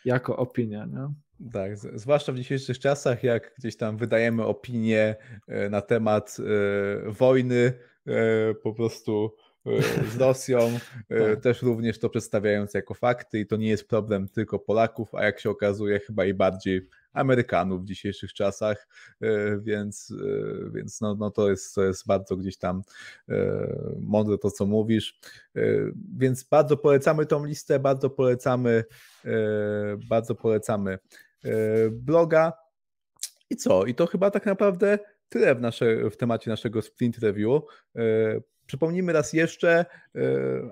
jako opinia. Nie? Tak, zwłaszcza w dzisiejszych czasach, jak gdzieś tam wydajemy opinie e, na temat e, wojny, e, po prostu z Rosją, tak. też również to przedstawiając jako fakty i to nie jest problem tylko Polaków, a jak się okazuje chyba i bardziej Amerykanów w dzisiejszych czasach, więc, więc no, no to, jest, to jest bardzo gdzieś tam mądre to, co mówisz. Więc bardzo polecamy tą listę, bardzo polecamy, bardzo polecamy bloga. I co? I to chyba tak naprawdę tyle w, nasze, w temacie naszego sprint review. Przypomnijmy raz jeszcze,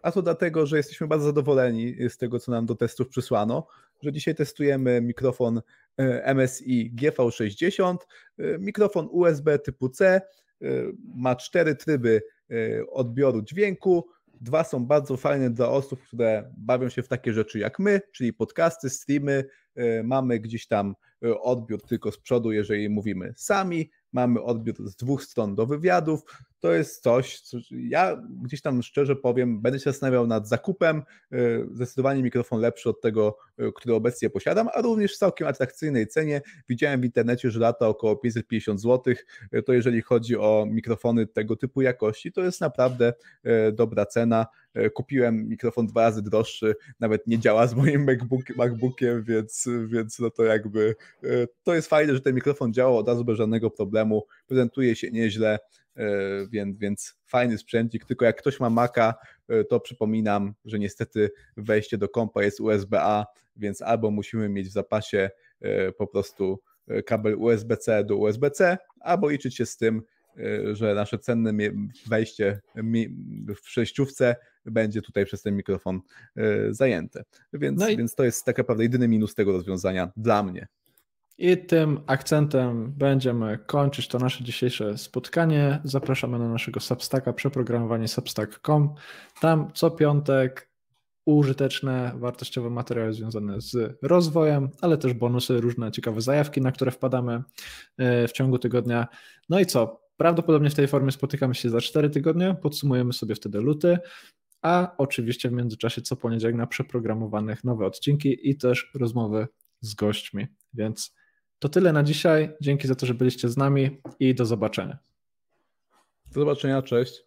a to dlatego, że jesteśmy bardzo zadowoleni z tego, co nam do testów przysłano, że dzisiaj testujemy mikrofon MSI GV60, mikrofon USB typu C, ma cztery tryby odbioru dźwięku, Dwa są bardzo fajne dla osób, które bawią się w takie rzeczy jak my, czyli podcasty, streamy. Mamy gdzieś tam odbiór tylko z przodu, jeżeli mówimy sami mamy odbiór z dwóch stron do wywiadów. To jest coś, co ja gdzieś tam szczerze powiem, będę się zastanawiał nad zakupem. Y, zdecydowanie mikrofon lepszy od tego, y, który obecnie posiadam, a również w całkiem atrakcyjnej cenie. Widziałem w internecie, że lata około 550 zł. Y, to jeżeli chodzi o mikrofony tego typu jakości, to jest naprawdę dobra cena. Kupiłem mikrofon dwa razy droższy, nawet nie działa z moim MacBook, MacBookiem, więc, więc no to jakby to jest fajne, że ten mikrofon działa od razu bez żadnego problemu, prezentuje się nieźle, więc, więc fajny sprzęcik, tylko jak ktoś ma Maca, to przypominam, że niestety wejście do kompa jest USB-A, więc albo musimy mieć w zapasie po prostu kabel USB-C do USB-C, albo liczyć się z tym, że nasze cenne wejście w przejściówce będzie tutaj przez ten mikrofon zajęte. Więc, no i... więc to jest tak naprawdę jedyny minus tego rozwiązania dla mnie. I tym akcentem będziemy kończyć to nasze dzisiejsze spotkanie. Zapraszamy na naszego Substacka, przeprogramowanie substack.com. Tam co piątek użyteczne, wartościowe materiały związane z rozwojem, ale też bonusy, różne ciekawe zajawki, na które wpadamy e, w ciągu tygodnia. No i co? Prawdopodobnie w tej formie spotykamy się za 4 tygodnie, podsumujemy sobie wtedy luty, a oczywiście w międzyczasie co poniedziałek na przeprogramowanych nowe odcinki i też rozmowy z gośćmi. Więc to tyle na dzisiaj. Dzięki za to, że byliście z nami i do zobaczenia. Do zobaczenia, cześć.